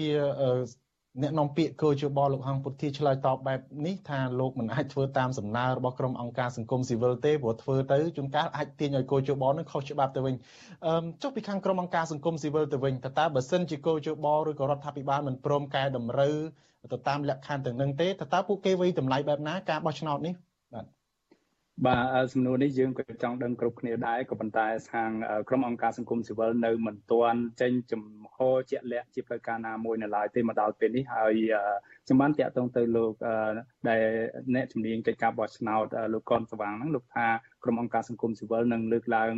អ្នកនាំពាក្យកោជបលោកហងពុទ្ធាឆ្លើយតបបែបនេះថាលោកមិនអាចធ្វើតាមសំណើរបស់ក្រុមអង្គការសង្គមស៊ីវិលទេព្រោះធ្វើទៅជួនកាលអាចទាញឲ្យកោជបនឹងខុសច្បាប់ទៅវិញអឺចុះពីខាងក្រុមអង្គការសង្គមស៊ីវិលទៅវិញតើតើបើសិនជាកោជបឬក៏រដ្ឋាភិបាលមិនព្រមកែតម្រូវទៅតាមលក្ខខណ្ឌទាំងនឹងទេតើតើពួកគេវិយតម្លៃបែបណាការបោះឆ្នោតនេះ បាទ
បាទសំណួរនេះយើងក៏ចង់ដឹងគ្រប់គ្នាដែរក៏ប៉ុន្តែខាងក្រុមអង្គការសង្គមស៊ីវិលនៅមិនទាន់ចេញចំហជាក់លាក់ជាផ្លូវការណាមួយនៅឡើយទេមកដល់ពេលនេះហើយខ្ញុំបានតាក់ទងទៅលោកដែលអ្នកជំនាញកិច្ចការបោះឆ្នោតលោកកនស្វាងហ្នឹងលោកថាក្រុមអង្គការសង្គមស៊ីវិលនឹងលើកឡើង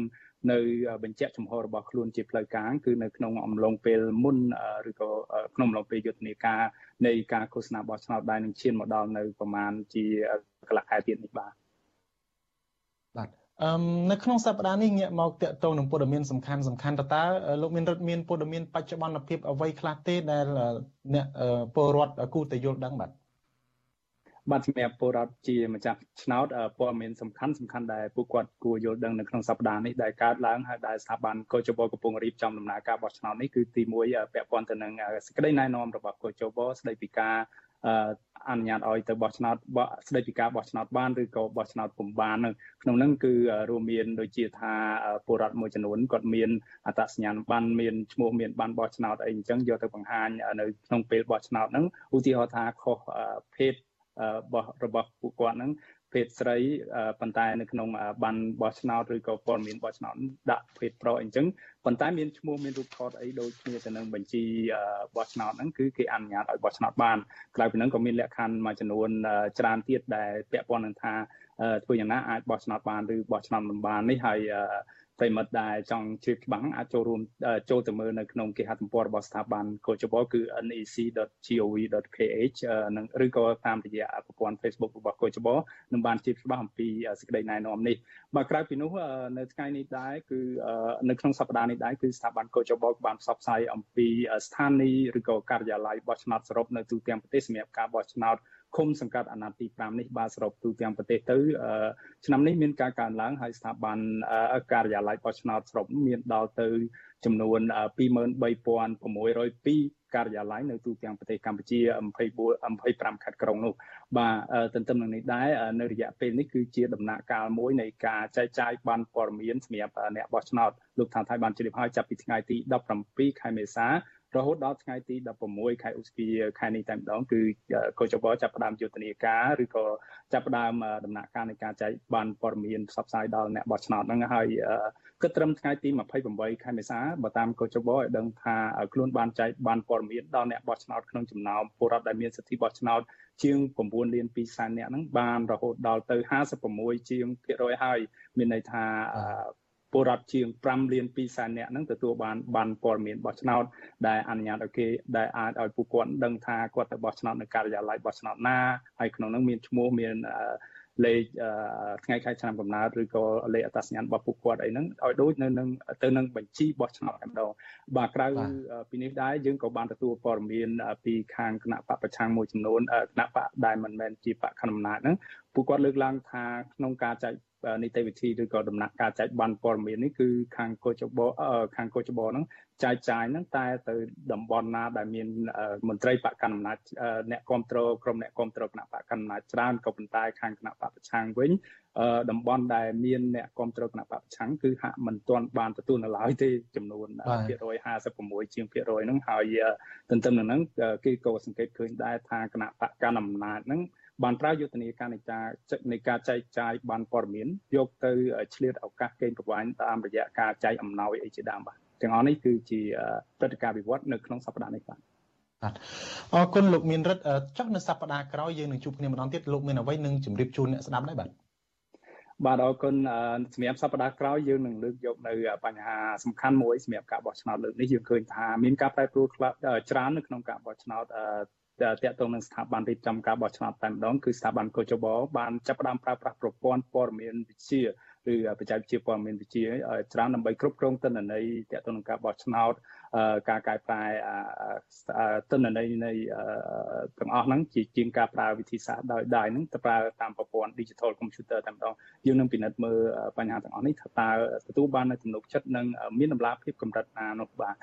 នៅបញ្ជាក់ចំហរបស់ខ្លួនជាផ្លូវការគឺនៅក្នុងអំឡុងពេលមុនឬក៏ក្នុងអំឡុងពេលយុទ្ធនាការនៃការឃោសនាបោះឆ្នោតដែលនឹងឈានមកដល់នៅប្រមាណជាកន្លះខែទៀតនេះបាទ
បាទអឺនៅក្នុងសប្តាហ៍នេះងាកមកតាក់ទងនឹងព័ត៌មានសំខាន់សំខាន់តើតើលោកមានរដ្ឋមានព័ត៌មានបច្ចុប្បន្នភាពអ្វីខ្លះទេដែលអ្នកពលរដ្ឋគូតែយល់ដឹងបាទ
បាទសម្រាប់ពលរដ្ឋជាម្ចាស់ឆ្នោតព័ត៌មានសំខាន់សំខាន់ដែលពួកគាត់គួរយល់ដឹងនៅក្នុងសប្តាហ៍នេះដែលកើតឡើងហើយដែលស្ថាប័នកោជបកំពុងរៀបចំដំណើរការបោះឆ្នោតនេះគឺទី1ពាក់ព័ន្ធទៅនឹងសេចក្តីណែនាំរបស់កោជបស្តីពីការ អនុញ្ញាតឲ្យទៅបោះឆ្នោតស្តីពីការបោះឆ្នោតបានឬក៏បោះឆ្នោតពុំបានក្នុងនោះគឺរួមមានដូចជាថាពលរដ្ឋមួយចំនួនគាត់មានអត្តសញ្ញាណប័ណ្ណមានឈ្មោះមានប័ណ្ណបោះឆ្នោតអីអញ្ចឹងយកទៅបង្ហាញនៅក្នុងពេលបោះឆ្នោតហ្នឹងឧទាហរណ៍ថាខុសភេទរបស់របស់ពួកគាត់ហ្នឹង ភេទស្រីប៉ុន្តែនៅក្នុងបានបោះឆ្នោតឬក៏ព័ត៌មានបោះឆ្នោតដាក់ភេទប្រុសអញ្ចឹងប៉ុន្តែមានឈ្មោះមានរូបថតអីដូចគ្នាទៅនឹងបញ្ជីបោះឆ្នោតហ្នឹងគឺគេអនុញ្ញាតឲ្យបោះឆ្នោតបានក្រៅពីហ្នឹងក៏មានលក្ខខណ្ឌមួយចំនួនច្រើនទៀតដែលពាក់ព័ន្ធនឹងថាធ្វើយ៉ាងណាអាចបោះឆ្នោតបានឬបោះឆ្នោតមិនបាននេះហើយ ប្រិមិត្តដែលចង់ជ្រាបច្បាស់អាចចូលរួមចូលទៅមើលនៅក្នុងគេហទំព័ររបស់ស្ថាប័នកោជបគឺ nec.gov.kh និងឬក៏តាមរយៈប្រព័ន្ធ Facebook របស់កោជបនឹងបានជ្រាបច្បាស់អំពីសេចក្តីណែនាំនេះបើក្រៅពីនោះនៅថ្ងៃនេះដែរគឺនៅក្នុងសប្តាហ៍នេះដែរគឺស្ថាប័នកោជបបានផ្សព្វផ្សាយអំពីស្ថានីយ៍ឬក៏ការិយាល័យបោះឆ្នោតសរុបនៅទូទាំងប្រទេសសម្រាប់ការបោះឆ្នោត ឃុំសង្កាត់អាណត្តិទី5នេះបាទសរុបទូទាំងប្រទេសទៅឆ្នាំនេះមានការកើនឡើងហើយស្ថាប័នការិយាល័យបោះឆ្នោតសរុបមានដល់ទៅចំនួន23602ការិយាល័យនៅទូទាំងប្រទេសកម្ពុជា24 25ខេត្តក្រុងនោះបាទទន្ទឹមនឹងនេះដែរនៅរយៈពេលនេះគឺជាដំណាក់កាលមួយនៃការចែកចាយបានព័ត៌មានសម្រាប់អ្នកបោះឆ្នោតលោកថាថៃបានជ្រាបហើយចាប់ពីថ្ងៃទី17ខែមេសា រហូតដល់ថ្ងៃទី16ខែឧសភាខែនេះតែម្ដងគឺកោចបចាប់ផ្ដើមយុទ្ធនាការឬក៏ចាប់ផ្ដើមដំណាក់កាលនៃការចែកបានព័ត៌មានផ្សព្វផ្សាយដល់អ្នកបោះឆ្នោតហ្នឹងហើយគិតត្រឹមថ្ងៃទី28ខែមេសាបើតាមកោចបឲ្យដឹងថាខ្លួនបានចែកបានព័ត៌មានដល់អ្នកបោះឆ្នោតក្នុងចំណោមពលរដ្ឋដែលមានសិទ្ធិបោះឆ្នោតជាង9លាន2សែនអ្នកហ្នឹងបានរហូតដល់ទៅ56ជាងភាគរយហើយមានន័យថា ពលរដ្ឋជាង5លាន2សែននាក់ហ្នឹងទទួលបានបានព័ត៌មានបោះឆ្នោតដែលអនុញ្ញាតឲ្យគេដែលអាចឲ្យពួកគាត់ដឹងថាគាត់ទៅបោះឆ្នោតនៅការិយាល័យបោះឆ្នោតណាហើយក្នុងហ្នឹងមានឈ្មោះមានលេខថ្ងៃខែឆ្នាំកំណើតឬក៏លេខអត្តសញ្ញាណរបស់ពួកគាត់អីហ្នឹងឲ្យដូចនៅនឹងទៅនឹងបញ្ជីបោះឆ្នោតតែម្ដងបាទក្រៅពីនេះដែរយើងក៏បានទទួលព័ត៌មានពីខាងគណៈបកប្រឆាំងមួយចំនួនគណៈបកដែលមិនមែនជាបកខណ្ឌអំណាចហ្នឹងពួកគាត់លើកឡើងថាក្នុងការចែក នីតិវិធីឬក៏ដំណាក់កាលចែកបានព័ត៌មាននេះគឺខាងកោចបខាងកោចបហ្នឹងចែកចាយហ្នឹងតែទៅតំបន់ណាដែលមានមន្ត្រីបកកណ្ដាលអំណាចអ្នកគ្រប់គ្រងក្រុមអ្នកគ្រប់គ្រងគណៈបកកណ្ដាលអំណាចច្រើនក៏ប៉ុន្តែខាងគណៈបកប្រឆាំងវិញតំបន់ដែលមានអ្នកគ្រប់គ្រងគណៈបកប្រឆាំងគឺហាក់មិនទាន់បានទទួលនៅឡើយទេចំនួនភាគរយ56ជាងភាគរយហ្នឹងហើយទន្ទឹមនឹងហ្នឹងគេក៏សង្កេតឃើញដែរថាគណៈបកកណ្ដាលអំណាចហ្នឹង បានប្រើយុទ្ធនាការនៃការនៃការចែកចាយបានព័ត៌មានយកទៅឆ្លៀតឱកាសកេងប្រវ័ញ្ចតាមរយៈការចែកអំណោយអីជាដើមបាទទាំងអស់នេះគឺជាព្រឹត្តិការណ៍វិវត្តនៅក្នុងសប្តាហ៍នេះបាទ
បាទអរគុណលោកមានរិទ្ធចុះនៅសប្តាហ៍ក្រោយយើងនឹងជួបគ្នាម្ដងទៀតលោកមានអ្វីនឹងជម្រាបជូនអ្នកស្ដាប់ដែរបាទ
បាទអរគុណសម្រាប់សប្តាហ៍ក្រោយយើងនឹងលើកយកនៅបញ្ហាសំខាន់មួយសម្រាប់ការបោះឆ្នោតលើកនេះយើងឃើញថាមានការប្រែប្រួលច្រើននៅក្នុងការបោះឆ្នោត តាក់ទងនឹងស្ថាប័នរៀបចំការបោះឆ្នោតតែម្ដងគឺស្ថាប័នកោចបបានចាប់ផ្ដើមប្រើប្រាស់ប្រព័ន្ធព័ត៌មានវិទ្យាឬបច្ចេកវិទ្យាព័ត៌មានវិទ្យាច្រើនដើម្បីគ្រប់គ្រងទិន្នន័យតាក់ទងនឹងការបោះឆ្នោតការកែប្រែទិន្នន័យនៃទាំងអស់ហ្នឹងជាជាងការប្រើវិធីសាស្ត្រដោយដៃហ្នឹងទៅប្រើតាមប្រព័ន្ធ digital computer តែម្ដងយើងនឹងពិនិត្យមើលបញ្ហាទាំងអស់នេះថាតើទទួលបាននៅទំនុកចិត្តនិងមានតម្លាភាពកម្រិតណានោះបាទ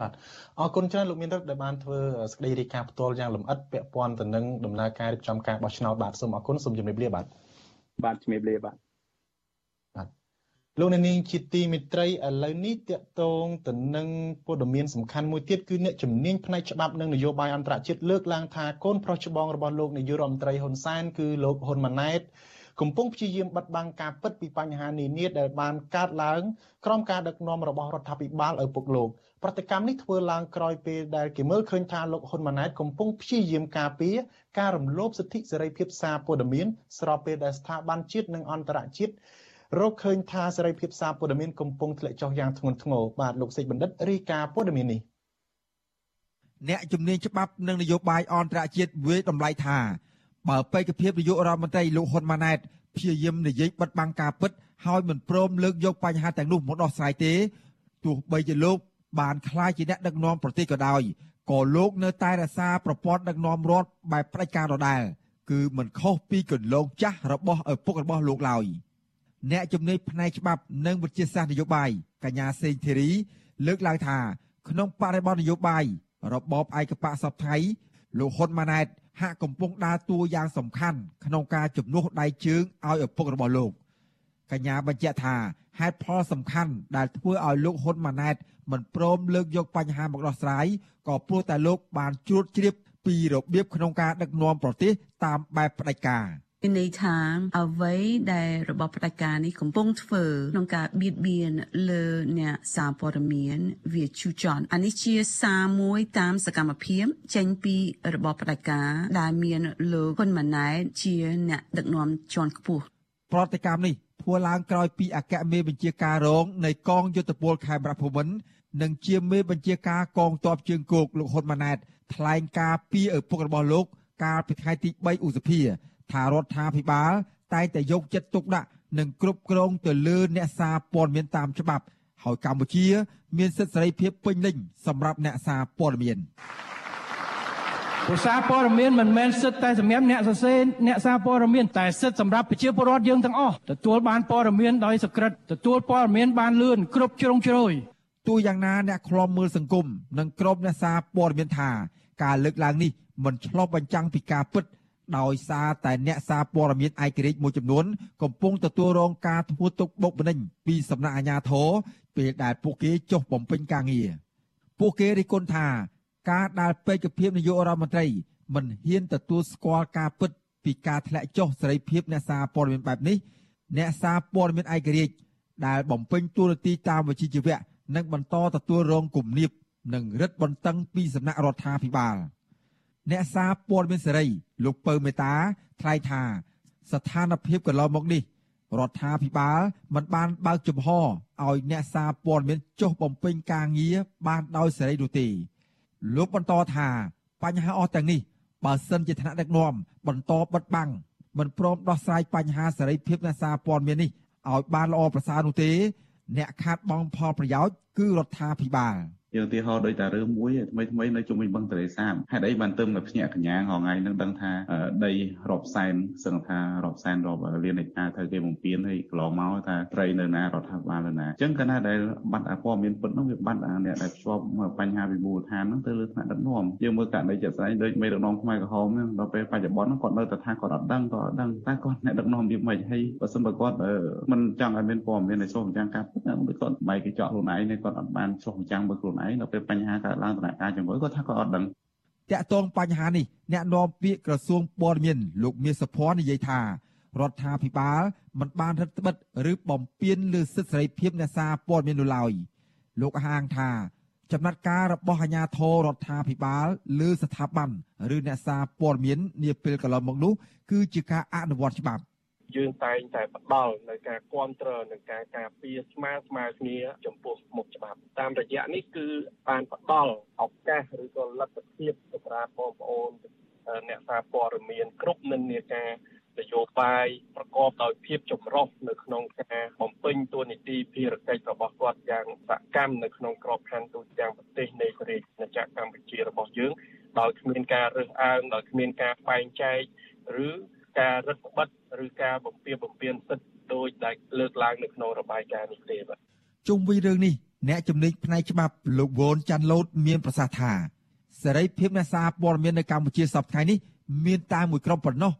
បាទអរគុណច្រើនលោកមានរិទ្ធដែលបានធ្វើសេចក្តីរាយការណ៍ផ្ទាល់យ៉ាងលម្អិតពាក់ព័ន្ធទៅនឹងដំណើរការរៀបចំការបោះឆ្នោតបាទសូមអរគុណសូមជម្រាបលាបាទ
បាទជម្រាបលាបាទ
បាទលោកអ្នកនាងជាទីមិត្តរីឥឡូវនេះតកតងទៅនឹងព័ត៌មានសំខាន់មួយទៀតគឺអ្នកជំនាញផ្នែកច្បាប់និងនយោបាយអន្តរជាតិលើកឡើងថាកូនប្រុសច្បងរបស់លោកនាយករដ្ឋមន្ត្រីហ៊ុនសែនគឺលោកហ៊ុនម៉ាណែត កំពុងព្យាយាមបិទបាំងការពិតពីបញ្ហានានាដែលបានកើតឡើងក្រោមការដឹកនាំរបស់រដ្ឋាភិបាលឪពុកលោកប្រតិកម្មនេះធ្វើឡើងក្រោយពេលដែលគេមើលឃើញថាលោកហ៊ុនម៉ាណែតកំពុងព្យាយាមការពារការរំលោភសិទ្ធិសេរីភាពសារព័ត៌មានស្របពេលដែលស្ថាប័នជាតិនិងអន្តរជាតិរកឃើញថាសេរីភាពសារព័ត៌មានកំពុងធ្លាក់ចុះយ៉ាងធ្ងន់ធ្ងរបាទលោកសេចបណ្ឌិតរាយការណ៍ព័ត៌មាននេះ
អ្នកជំនាញច្បាប់និងនយោបាយអន្តរជាតិវាយតម្លៃថា បើបេក្ខភាពនាយករដ្ឋមន្ត្រីលោកហ៊ុនម៉ាណែតព្យាយាមនិយាយបិទបាំងការពិតហើយមិនព្រមលើកយកបញ្ហាទាំងនោះមកដោះស្រាយទេទោះបីជាលោកបានក្លាយជាអ្នកដឹកនាំប្រទេសក៏ដោយក៏លោកនៅតែរក្សាប្រព័ន្ធដឹកនាំរដ្ឋបែបផ្ដាច់ការដដែលគឺមិនខុសពីគន្លងចាស់របស់ឪពុករបស់លោកឡើយអ្នកជំនាញផ្នែកច្បាប់និងវិទ្យាសាស្ត្រនយោបាយកញ្ញាសេងធីរី លើកឡើងថា ក្នុងបរិបទនយោបាយរបបឯកបកសពថៃលោកហ៊ុនម៉ាណែត ហាក់កំពុងដើរតួយ៉ាងសំខាន់ក្នុងការជំនួសដៃជើងឲ្យឪពុករបស់លោកកញ្ញាបញ្ជាក់ថាហេតុផលសំខាន់ដែលធ្វើឲ្យលោកហ៊ុនម៉ាណែតមិនព្រមលើកយកបញ្ហាមកដោះស្រាយក៏ព្រោះតែលោកបានជ្រួតជ្រាបពីរបៀបក្នុងការដឹកនាំប្រទេសតាមបែបផ្ដាច់ការ
មានន័យថាអ្វីដែលរបបផ្ដាច់ការនេះកំពុងធ្វើក្នុងការបៀតបៀនលើអ្នកសារព័ត៌មានវាជូចន់អានេះជាសារមួយតាមសកម្មភាពចេញពីរបបផ្ដាច់ការដែលមានលោកហ៊ុនម៉ាណែតជាអ្នកដឹកនាំជាន់ខ្ពស់
ប្រតិកម្មនេះធ្វើឡើងក្រោយពីអគ្គមេបញ្ជាការរងនៃកងយុទ្ធពលខេមរភូមិន្ទនិងជាមេបញ្ជាការកងទ័ពជើងគោកលោកហ៊ុនម៉ាណែតថ្លែងការពីឪពុករបស់លោកកាលពីថ្ងៃទី3ឧសភា ថារដ្ឋាភិបាលតែងតែយកចិត្តទុកដាក់និងគ្រប់គ្រងទៅលើអ្នកសារព័ត៌មានតាមច្បាប់ហើយកម្ពុជា មានសិទ្ធិសេរីភាពពេញលេញសម្រាប់អ្នកសារព័ត៌មាន
ភាសាព័ត៌មានមិនមែនសិទ្ធតែសម្រាប់អ្នកសរសេរអ្នកសារព័ត៌មានតែសិទ្ធសម្រាប់ប្រជាពលរដ្ឋយើងទាំងអស់ទទួលបានព័ត៌មានដោយសក្រិតទទួលព័ត៌មានបានលឿនគ្រប់ជ្រុងជ្រោយ
ទោះយ៉ាងណាអ្នកខ្លំមើលសង្គមនិងក្រុមអ្នកសារព័ត៌មានថាការលើកឡើងនេះមិនឆ្លុះបញ្ចាំងពីការពិត ដោយសារតែអ្នកសារព័ត៌មានឯករាជ្យមួយចំនួនកំពុងទទួលរងការធ្វើទុកបុកម្នេញពីសំណាក់អាជ្ញាធរពេលដែលពួកគេចុះបំពេញការងារពួកគេរិះគន់ថា ការដែលពេកភាពនាយករដ្ឋមន្ត្រីមិនហ៊ានទទួលស្គាល់ការពិតពីការធ្លាក់ចុះសេរីភាពអ្នកសារព័ត៌មានបែបនេះអ្នកសារព័ត៌មានឯករាជ្យដែលបំពេញតួនាទីតាមវិជ្ជាជីវៈនឹងបន្តទទួលរងគំនាបនិងរឹតបន្តឹងពីសំណាក់រដ្ឋាភិបាល។អ្នកសារព័ត៌មានសេរី លោកពៅមេតាថ្លែងថា ស្ថានភាពកន្លងមកនេះរដ្ឋាភិបាលមិនបានបើកចំហឲ្យអ្នកសារព័ត៌មានចុះបំពេញការងារបានដោយសេរីនោះទេលោកបន្តថាបញ្ហាអស់ទាំងនេះបើសិនជាថ្នាក់ដឹកនាំបន្តបិទបាំងមិនព្រមដោះស្រាយបញ្ហាសេរីភាពអ្នកសារព័ត៌មាននេះឲ្យបានល្អប្រសើរនោះទេ អ្នកខាតបង់ផលប្រយោជន៍គឺរដ្ឋាភិបាល។
យើងឧទាហរណ៍ដូចតារឿងមួយថ្មីថ្មីនៅជុំវិញបឹងទន្លេសាបហេតុអីបានទៅនៅភ្នាក់កញ្ញាហងៃនឹងដឹងថាដីរាប់សែនសឹងថារាប់សែនរាប់លានហិកតាត្រូវគេបំពេញហើយកន្លងមកថាត្រីនៅណារដ្ឋាភិបាលនៅណាអញ្ចឹងកាលណាដែលបាត់អាព័ត៌មានពិតនោះវាបាត់អាអ្នកដែលភ្ជាប់បញ្ហាវិមូលដ្ឋានហ្នឹងទៅលើថ្នាក់ដឹកនាំយើងមើលករណីជាក់ស្ដែងដូចមេដឹកនាំខ្មែរក្រហមហ្នឹងដល់ពេលបច្ចុប្បន្នគាត់នៅតែថាគាត់អត់ដឹងគាត់អត់ដឹងតែគាត់អ្នកដឹកនាំវាមិនហើយបើសិនបើគាត់មិនចង់ឲ្យមានព័ត៌មានដែលឆ្លុះបញ្ចាំងការពិតហ្នឹងគាត់បែកកញ្ចក់ខ្លួនឯងគាត់អត់បានឆ្លុះបញ្ចាំងមើលខ្លួនឯងដល់ពេលបញ្ហាកើតឡើងដំណាក់កាលជាមួយគាត់ថាគាត់អត់ដឹង
តាក់ទងបញ្ហានេះអ្នកនាំពាក្យក្រសួងព័ត៌មានលោកមាសសុភ័ណ្ឌនិយាយថារដ្ឋាភិបាលមិនបានរឹតបន្តឹងឬបំពានលើសិទ្ធិសេរីភាពអ្នកសារព័ត៌មាននោះឡើយលោកហាងថាចំណាត់ការរបស់អាជ្ញាធររដ្ឋាភិបាលលើស្ថាប័នឬអ្នកសារព័ត៌មាននាពេលកន្លងមកនោះគឺជាការអនុវត្តច្បាប់
យើងតែងតែផ្ដល់នៅការគ្រប់គ្រងនិងការការពារស្មើស្មើគ្នាចំពោះមុខច្បាប់តាមរយៈនេះគឺបានផ្ដល់ឱកាសឬក៏លទ្ធភាពសម្រាប់បងប្អូនអ្នកសារព័ត៌មានគ្រប់និន្នាការនយោបាយប្រកបដោយភាពចម្រុះនៅក្នុងការបំពេញតួនាទីភារកិច្ចរបស់គាត់យ៉ាងសកម្មនៅក្នុងក្របខ័ណ្ឌទូទាំងប្រទេសនៃប្រទេសណាចក្រកម្ពុជារបស់យើងដោយគ្មានការរើសអើងដោយគ្មានការបែងចែកឬការរឹតបន្តឹង ឬការបំពៀបំពៀនសិទ្ធិដោយដែលលើកឡើងនៅក្នុងរបាយការណ៍នេះទេបាទ
ជុំវិញរឿងនេះអ្នកជំនាញផ្នែកច្បាប់លោកវ៉ុនចាន់ឡូតមានប្រសាសន៍ថាសេរីភាពអ្នកសារព័ត៌មាននៅកម្ពុជាសប្តាហ៍នេះមានតែមួយក្រុមប៉ុណ្ណោះ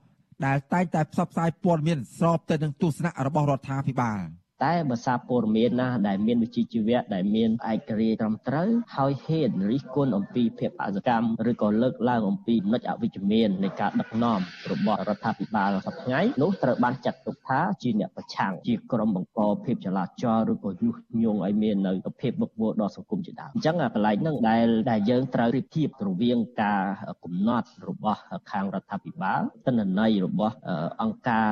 ដែលតែងតែផ្សព្វផ្សាយព័ត៌មានស្របទៅនឹងទស្សនៈរបស់រដ្ឋាភិបាល
តែបើសារព័ត៌មានណាដែលមានវិជ្ជាជីវៈដែលមានឯករាជ្យត្រឹមត្រូវហើយហ៊ានរិះគន់អំពីភាពអសកម្មឬក៏លើកឡើងអំពីនិច្ចអវិជ្ជមាននៃការដឹកនាំរបស់រដ្ឋាភិបាលសប្តាហ៍នោះត្រូវបានចាត់ទុកថាជាអ្នកប្រឆាំងជាក្រុមបង្កភាពចលាចលឬក៏យុះញងឲ្យមាននៅភាពវឹកវរដល់សង្គមជាដើមអញ្ចឹងកន្លែងហ្នឹងដែលដែលយើងត្រូវរៀបធៀបរវាងការកំណត់របស់ខាងរដ្ឋាភិបាលទិន្នន័យរបស់អង្គការ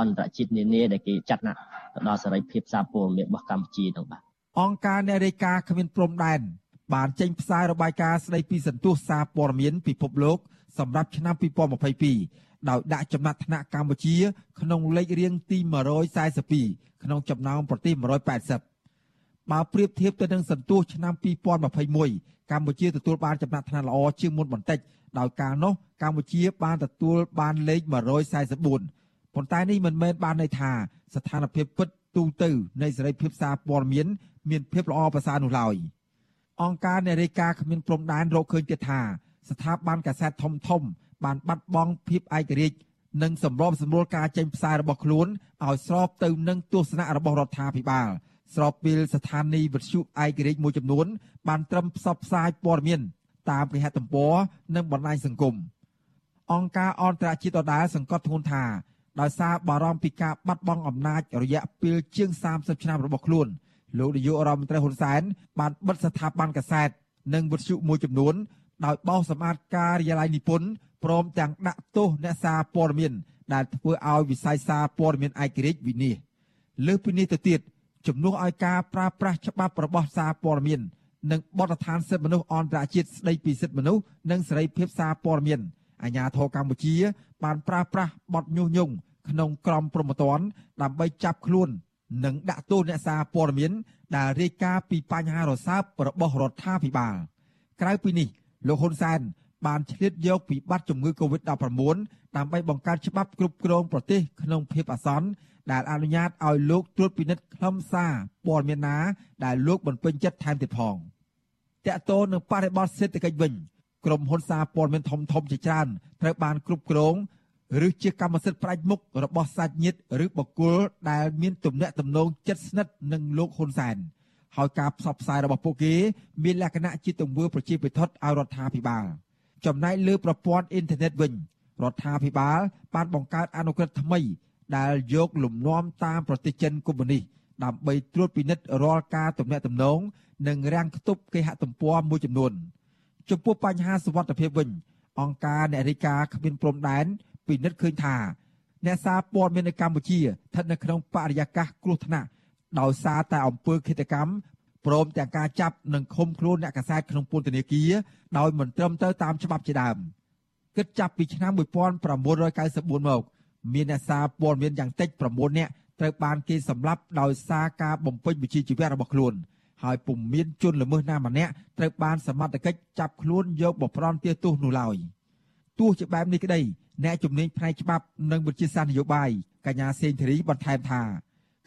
អន្តរជាតិនានាដែលគេចាត់ណាទៅដល់សេរីភាពសារព័ត៌មានរបស់កម្ពុជាហ្នឹងបាទ
អង្គការអ្នករាយការណ៍គ្មានព្រំដែនបានចេញផ្សាយរបាយការណ៍ស្ដីពីសន្ទុះសារព័ត៌មានពិភពលោកសម្រាប់ឆ្នាំ2022ដោយដាក់ចំណាត់ថ្នាក់កម្ពុជា ក្នុងលេខរៀងទី142ក្នុងចំណោមប្រទេស180បើប្រៀបធៀបទៅនឹងសន្ទុះឆ្នាំ2021កម្ពុជាទទួលបានចំណាត់ថ្នាក់ល្អជាងមុនបន្តិចដោយការនោះកម្ពុជាបានទទួលបានលេខ144ប៉ុន្តែនេះមិនមែនបានន័យថាស្ថានភាពពិត ទូទៅនៃសេរីភាពសារព័ត៌មានមានភាពល្អប្រសើរនោះឡើយអង្គការអ្នករាយការណ៍គ្មានព្រំដែនរកឃើញទៀតថាស្ថាប័នកាសែតធំធំ បានបាត់បង់ភាពឯករាជ្យនិងសម្របសម្រួលការចេញផ្សាយរបស់ខ្លួនឲ្យស្របទៅនឹងទស្សនៈរបស់រដ្ឋាភិបាលស្របពេលស្ថានីយវិទ្យុឯករាជ្យមួយចំនួន បានត្រឹមផ្សព្វផ្សាយព័ត៌មាន តាមគេហទំព័រនិងបណ្ដាញសង្គមអង្គការអន្តរជាតិដដែលសង្កត់ធ្ងន់ថា ដោយសារបារម្ភពីការបាត់បង់អំណាចរយៈពេលជាង30ឆ្នាំរបស់ខ្លួនលោកនាយករដ្ឋមន្ត្រីហ៊ុនសែនបានបិទស្ថាប័នកសែតនិងវិទ្យុមួយចំនួនដោយបោសសម្អាតការិយាល័យនិពន្ធព្រមទាំងដាក់ទោសអ្នកសារព័ត៌មានដែលធ្វើឲ្យវិស័យសារព័ត៌មានឯករាជ្យវិនិច្ឆ័យលើសពីនេះទៅទៀតជំនួសឲ្យការប្រើប្រាស់ច្បាប់របស់សារព័ត៌មាននិងបទដ្ឋានសិទ្ធិមនុស្សអន្តរជាតិស្តីពីសិទ្ធិមនុស្សនិងសេរីភាពសារព័ត៌មាន អាជ្ញាធរកម្ពុជា បានប្រើប្រាស់បទញុះញង់ក្នុងក្រមព្រហ្មទណ្ឌដើម្បីចាប់ខ្លួន និងដាក់ទោសអ្នកសារព័ត៌មានដែលរាយការណ៍ពីបញ្ហារសើបរបស់រដ្ឋាភិបាលក្រៅពីនេះលោកហ៊ុនសែនបានឆ្លៀតយកពីបាត់ជំងឺ Covid-19 ដើម្បីបង្កើតច្បាប់គ្រប់គ្រងប្រទេសក្នុងភាពអាសន្នដែលអនុញ្ញាតឲ្យលោកត្រួតពិនិត្យខ្លឹមសារព័ត៌មានណាដែលលោកមិនពេញចិត្តថែមទៀតផងតកតោនឹងបរិបទសេដ្ឋកិច្ចវិញ ក្រុមហ៊ុនសារព័ត៌មានធំធំជាច្រើនត្រូវបានគ្រប់គ្រងឬជាកម្មសិទ្ធិផ្ដាច់មុខរបស់សាច់ញាតិឬបុគ្គលដែលមានទំនាក់ទំនងជិតស្និទ្ធនឹងលោកហ៊ុនសែនហើយការផ្សព្វផ្សាយរបស់ពួកគេមានលក្ខណៈជាទង្វើប្រជាពិធដ្ឋឲ្យរដ្ឋាភិបាលចំណែកលើប្រព័ន្ធអ៊ីនធឺណិតវិញរដ្ឋាភិបាលបានបង្កើតអនុក្រឹត្យថ្មី ដែលយកលំនាំតាមប្រទេសចិនកុម្មុយនីសដើម្បីត្រួតពិនិត្យរាល់ការទំនាក់ទំនងនិងរាំងខ្ទប់គេហទំព័រមួយចំនួន ចំពោះបញ្ហាសុវត្ថិភាពវិញ អង្គការអ្នករាយការណ៍គ្មានព្រំដែនពិនិត្យឃើញថា អ្នកសារព័ត៌មាននៅកម្ពុជាស្ថិតនៅក្នុងបរិយាកាសគ្រោះថ្នាក់ដោយសារតែអំពើឃាតកម្មព្រមទាំងការចាប់និងឃុំខ្លួនអ្នកកសែតក្នុងពន្ធនាគារដោយមិនត្រឹមត្រូវតាមច្បាប់ជាដើមគិតចាប់ពីឆ្នាំ1994មកមានអ្នកសារព័ត៌មានយ៉ាងតិច9នាក់ត្រូវបានគេសម្លាប់ដោយសារការបំពេញវិជ្ជាជីវៈរបស់ខ្លួន ហើយពុំមានជនល្មើសណាម្នាក់ត្រូវបានសមត្ថកិច្ចចាប់ខ្លួនយកបប្រន់ទាទោសនោះឡើយទោះជាបែបនេះក្តីអ្នកជំនាញផ្នែកច្បាប់និងវិទ្យាសាស្ត្រនយោបាយកញ្ញាសេងធីរីបន្ថែមថា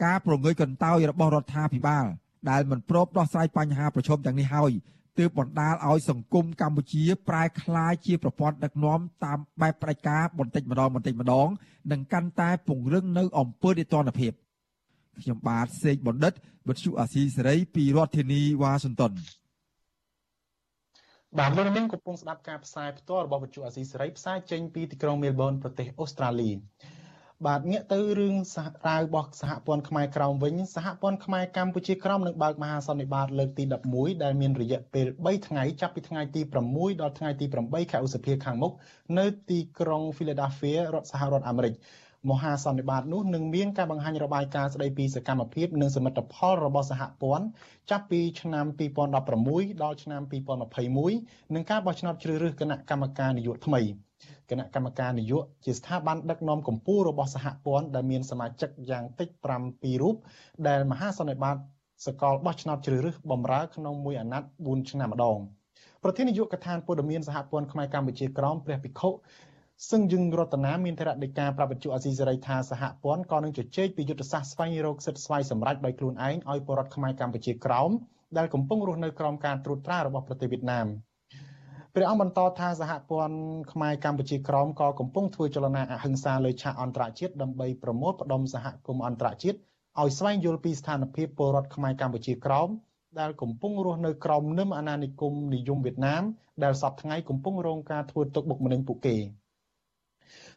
ការប្រងើយកន្តើយរបស់រដ្ឋាភិបាលដែលមិនព្រមដោះស្រាយបញ្ហាប្រឈមទាំងនេះហើយទើបបណ្ដាលឲ្យសង្គមកម្ពុជាប្រែក្លាយជាប្រព័ន្ធដឹកនាំតាមបែបផ្ដាច់ការបន្តិចម្ដងបន្តិចម្ដង និងកាន់តែពង្រឹងនៅអំពើនេតិភាព ខ្ញុំបាទសេកបណ្ឌិតវិទ្យុអាស៊ីសេរីពីរដ្ឋធានីវ៉ាស៊ីនតោន
បាទលោកនាងកំពុងស្ដាប់ការផ្សាយផ្ទាល់របស់វិទ្យុអាស៊ីសេរីផ្សាយចេញពីទីក្រុងមែលប៊នប្រទេសអូស្ត្រាលីបាទងាកទៅរឿងសហរាវរបស់សហព័ន្ធខ្មែរក្រោមវិញសហព័ន្ធខ្មែរកម្ពុជាក្រោមនឹងបើកមហាសន្និបាតលើកទី11ដែលមានរយៈពេល3ថ្ងៃចាប់ពីថ្ងៃទី6ដល់ថ្ងៃទី8ខែឧសភាខាងមុខនៅទីក្រុង Philadelphia រដ្ឋសហរដ្ឋអាមេរិក មហាសន្និបាតនោះនឹងមានការបង្ហាញរបាយការណ៍ស្ដីពីសកម្មភាពនិងសមិទ្ធផលរបស់សហព័ន្ធចាប់ពីឆ្នាំ2016ដល់ឆ្នាំ2021និងការបោះឆ្នោតជ្រើសរើសគណៈកម្មការនយោបាយថ្មីគណៈកម្មការនយោបាយជាស្ថាប័នដឹកនាំកម្ពុជារបស់សហព័ន្ធដែលមានសមាជិកយ៉ាងតិច7រូបដែលមហាសន្និបាតសកលបោះឆ្នោតជ្រើសរើសបំរើក្នុងមួយអាណត្តិ4ឆ្នាំម្ដងប្រធាននាយកដ្ឋានព័ត៌មានសហព័ន្ធខ្មែរកម្ពុជាក្រមព្រះភិក្ខុ សឹងយឹងរតនាមានធរដីកាប្រពន្ធអាស៊ីសេរីថាសហព័ន្ធក៏នឹងជជែកពីយុទ្ធសាស្ត្រស្វែងរកសិទ្ធិស្វ័យសម្រេចដោយខ្លួនឯងឲ្យពលរដ្ឋខ្មែរកម្ពុជាក្រោមដែលកំពុងរស់នៅក្រោមការត្រួតត្រារបស់ប្រទេសវៀតណាមព្រះអង្គបន្តថាសហព័ន្ធខ្មែរកម្ពុជាក្រោមក៏កំពុងធ្វើចលនាអហិង្សាលើឆាកអន្តរជាតិដើម្បីប្រមូលផ្ដុំសហគមន៍អន្តរជាតិឲ្យស្វែងយល់ពីស្ថានភាពពលរដ្ឋខ្មែរកម្ពុជាក្រោមដែលកំពុងរស់នៅក្រោមនឹមអាណានិគមនិយមវៀតណាមដែលសពថ្ងៃកំពុងរងការធ្វើទុកបុកម្នេញពួកគេ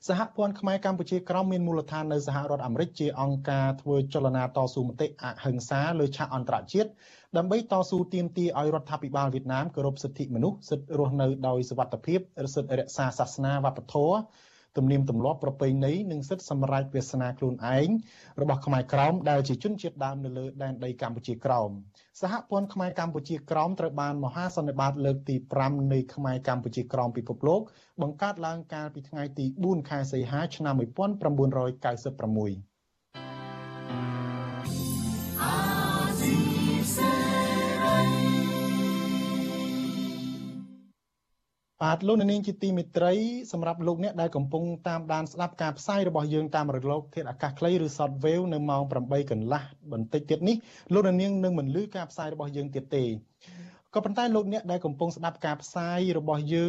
សហព័ន្ធខ្មែរកម្ពុជាក្រោមមានមូលដ្ឋាននៅសហរដ្ឋអាមេរិកជាអង្គការធ្វើចលនាតស៊ូមតិអហិង្សាលើឆាកអន្តរជាតិដើម្បីតស៊ូទាមទារឲ្យរដ្ឋាភិបាលវៀតណាមគោរពសិទ្ធិមនុស្សសិទ្ធិរស់នៅដោយសុវត្ថិភាពសិទ្ធិរក្សាសាសនាវប្បធម៌ ទំនៀមទម្លាប់ប្រពៃណីនិងសិទ្ធិសម្រេចវាសនាខ្លួនឯងរបស់ខ្មែរក្រោមដែលជាជនជាតិដើមនៅលើដែនដីកម្ពុជាក្រោមសហព័ន្ធខ្មែរកម្ពុជាក្រោមត្រូវបានមហាសន្និបាតលើកទី5នៃខ្មែរកម្ពុជាក្រោមពិភពលោកបង្កើតឡើងកាលពីថ្ងៃទី4ខែសីហាឆ្នាំ1996 បាទលោកនាងជាទីមេត្រីសម្រាប់លោកអ្នកដែលកំពុងតាមដានស្ដាប់ការផ្សាយរបស់យើងតាមរលកធាតុអាកាសខ្លីឬ Shortwave នៅម៉ោង8កន្លះបន្តិចទៀតនេះលោកនាងនឹងមិនលឺការផ្សាយរបស់យើងទៀតទេក៏ប៉ុន្តែលោកអ្នកដែលកំពុងស្ដាប់ការផ្សាយរបស់យើង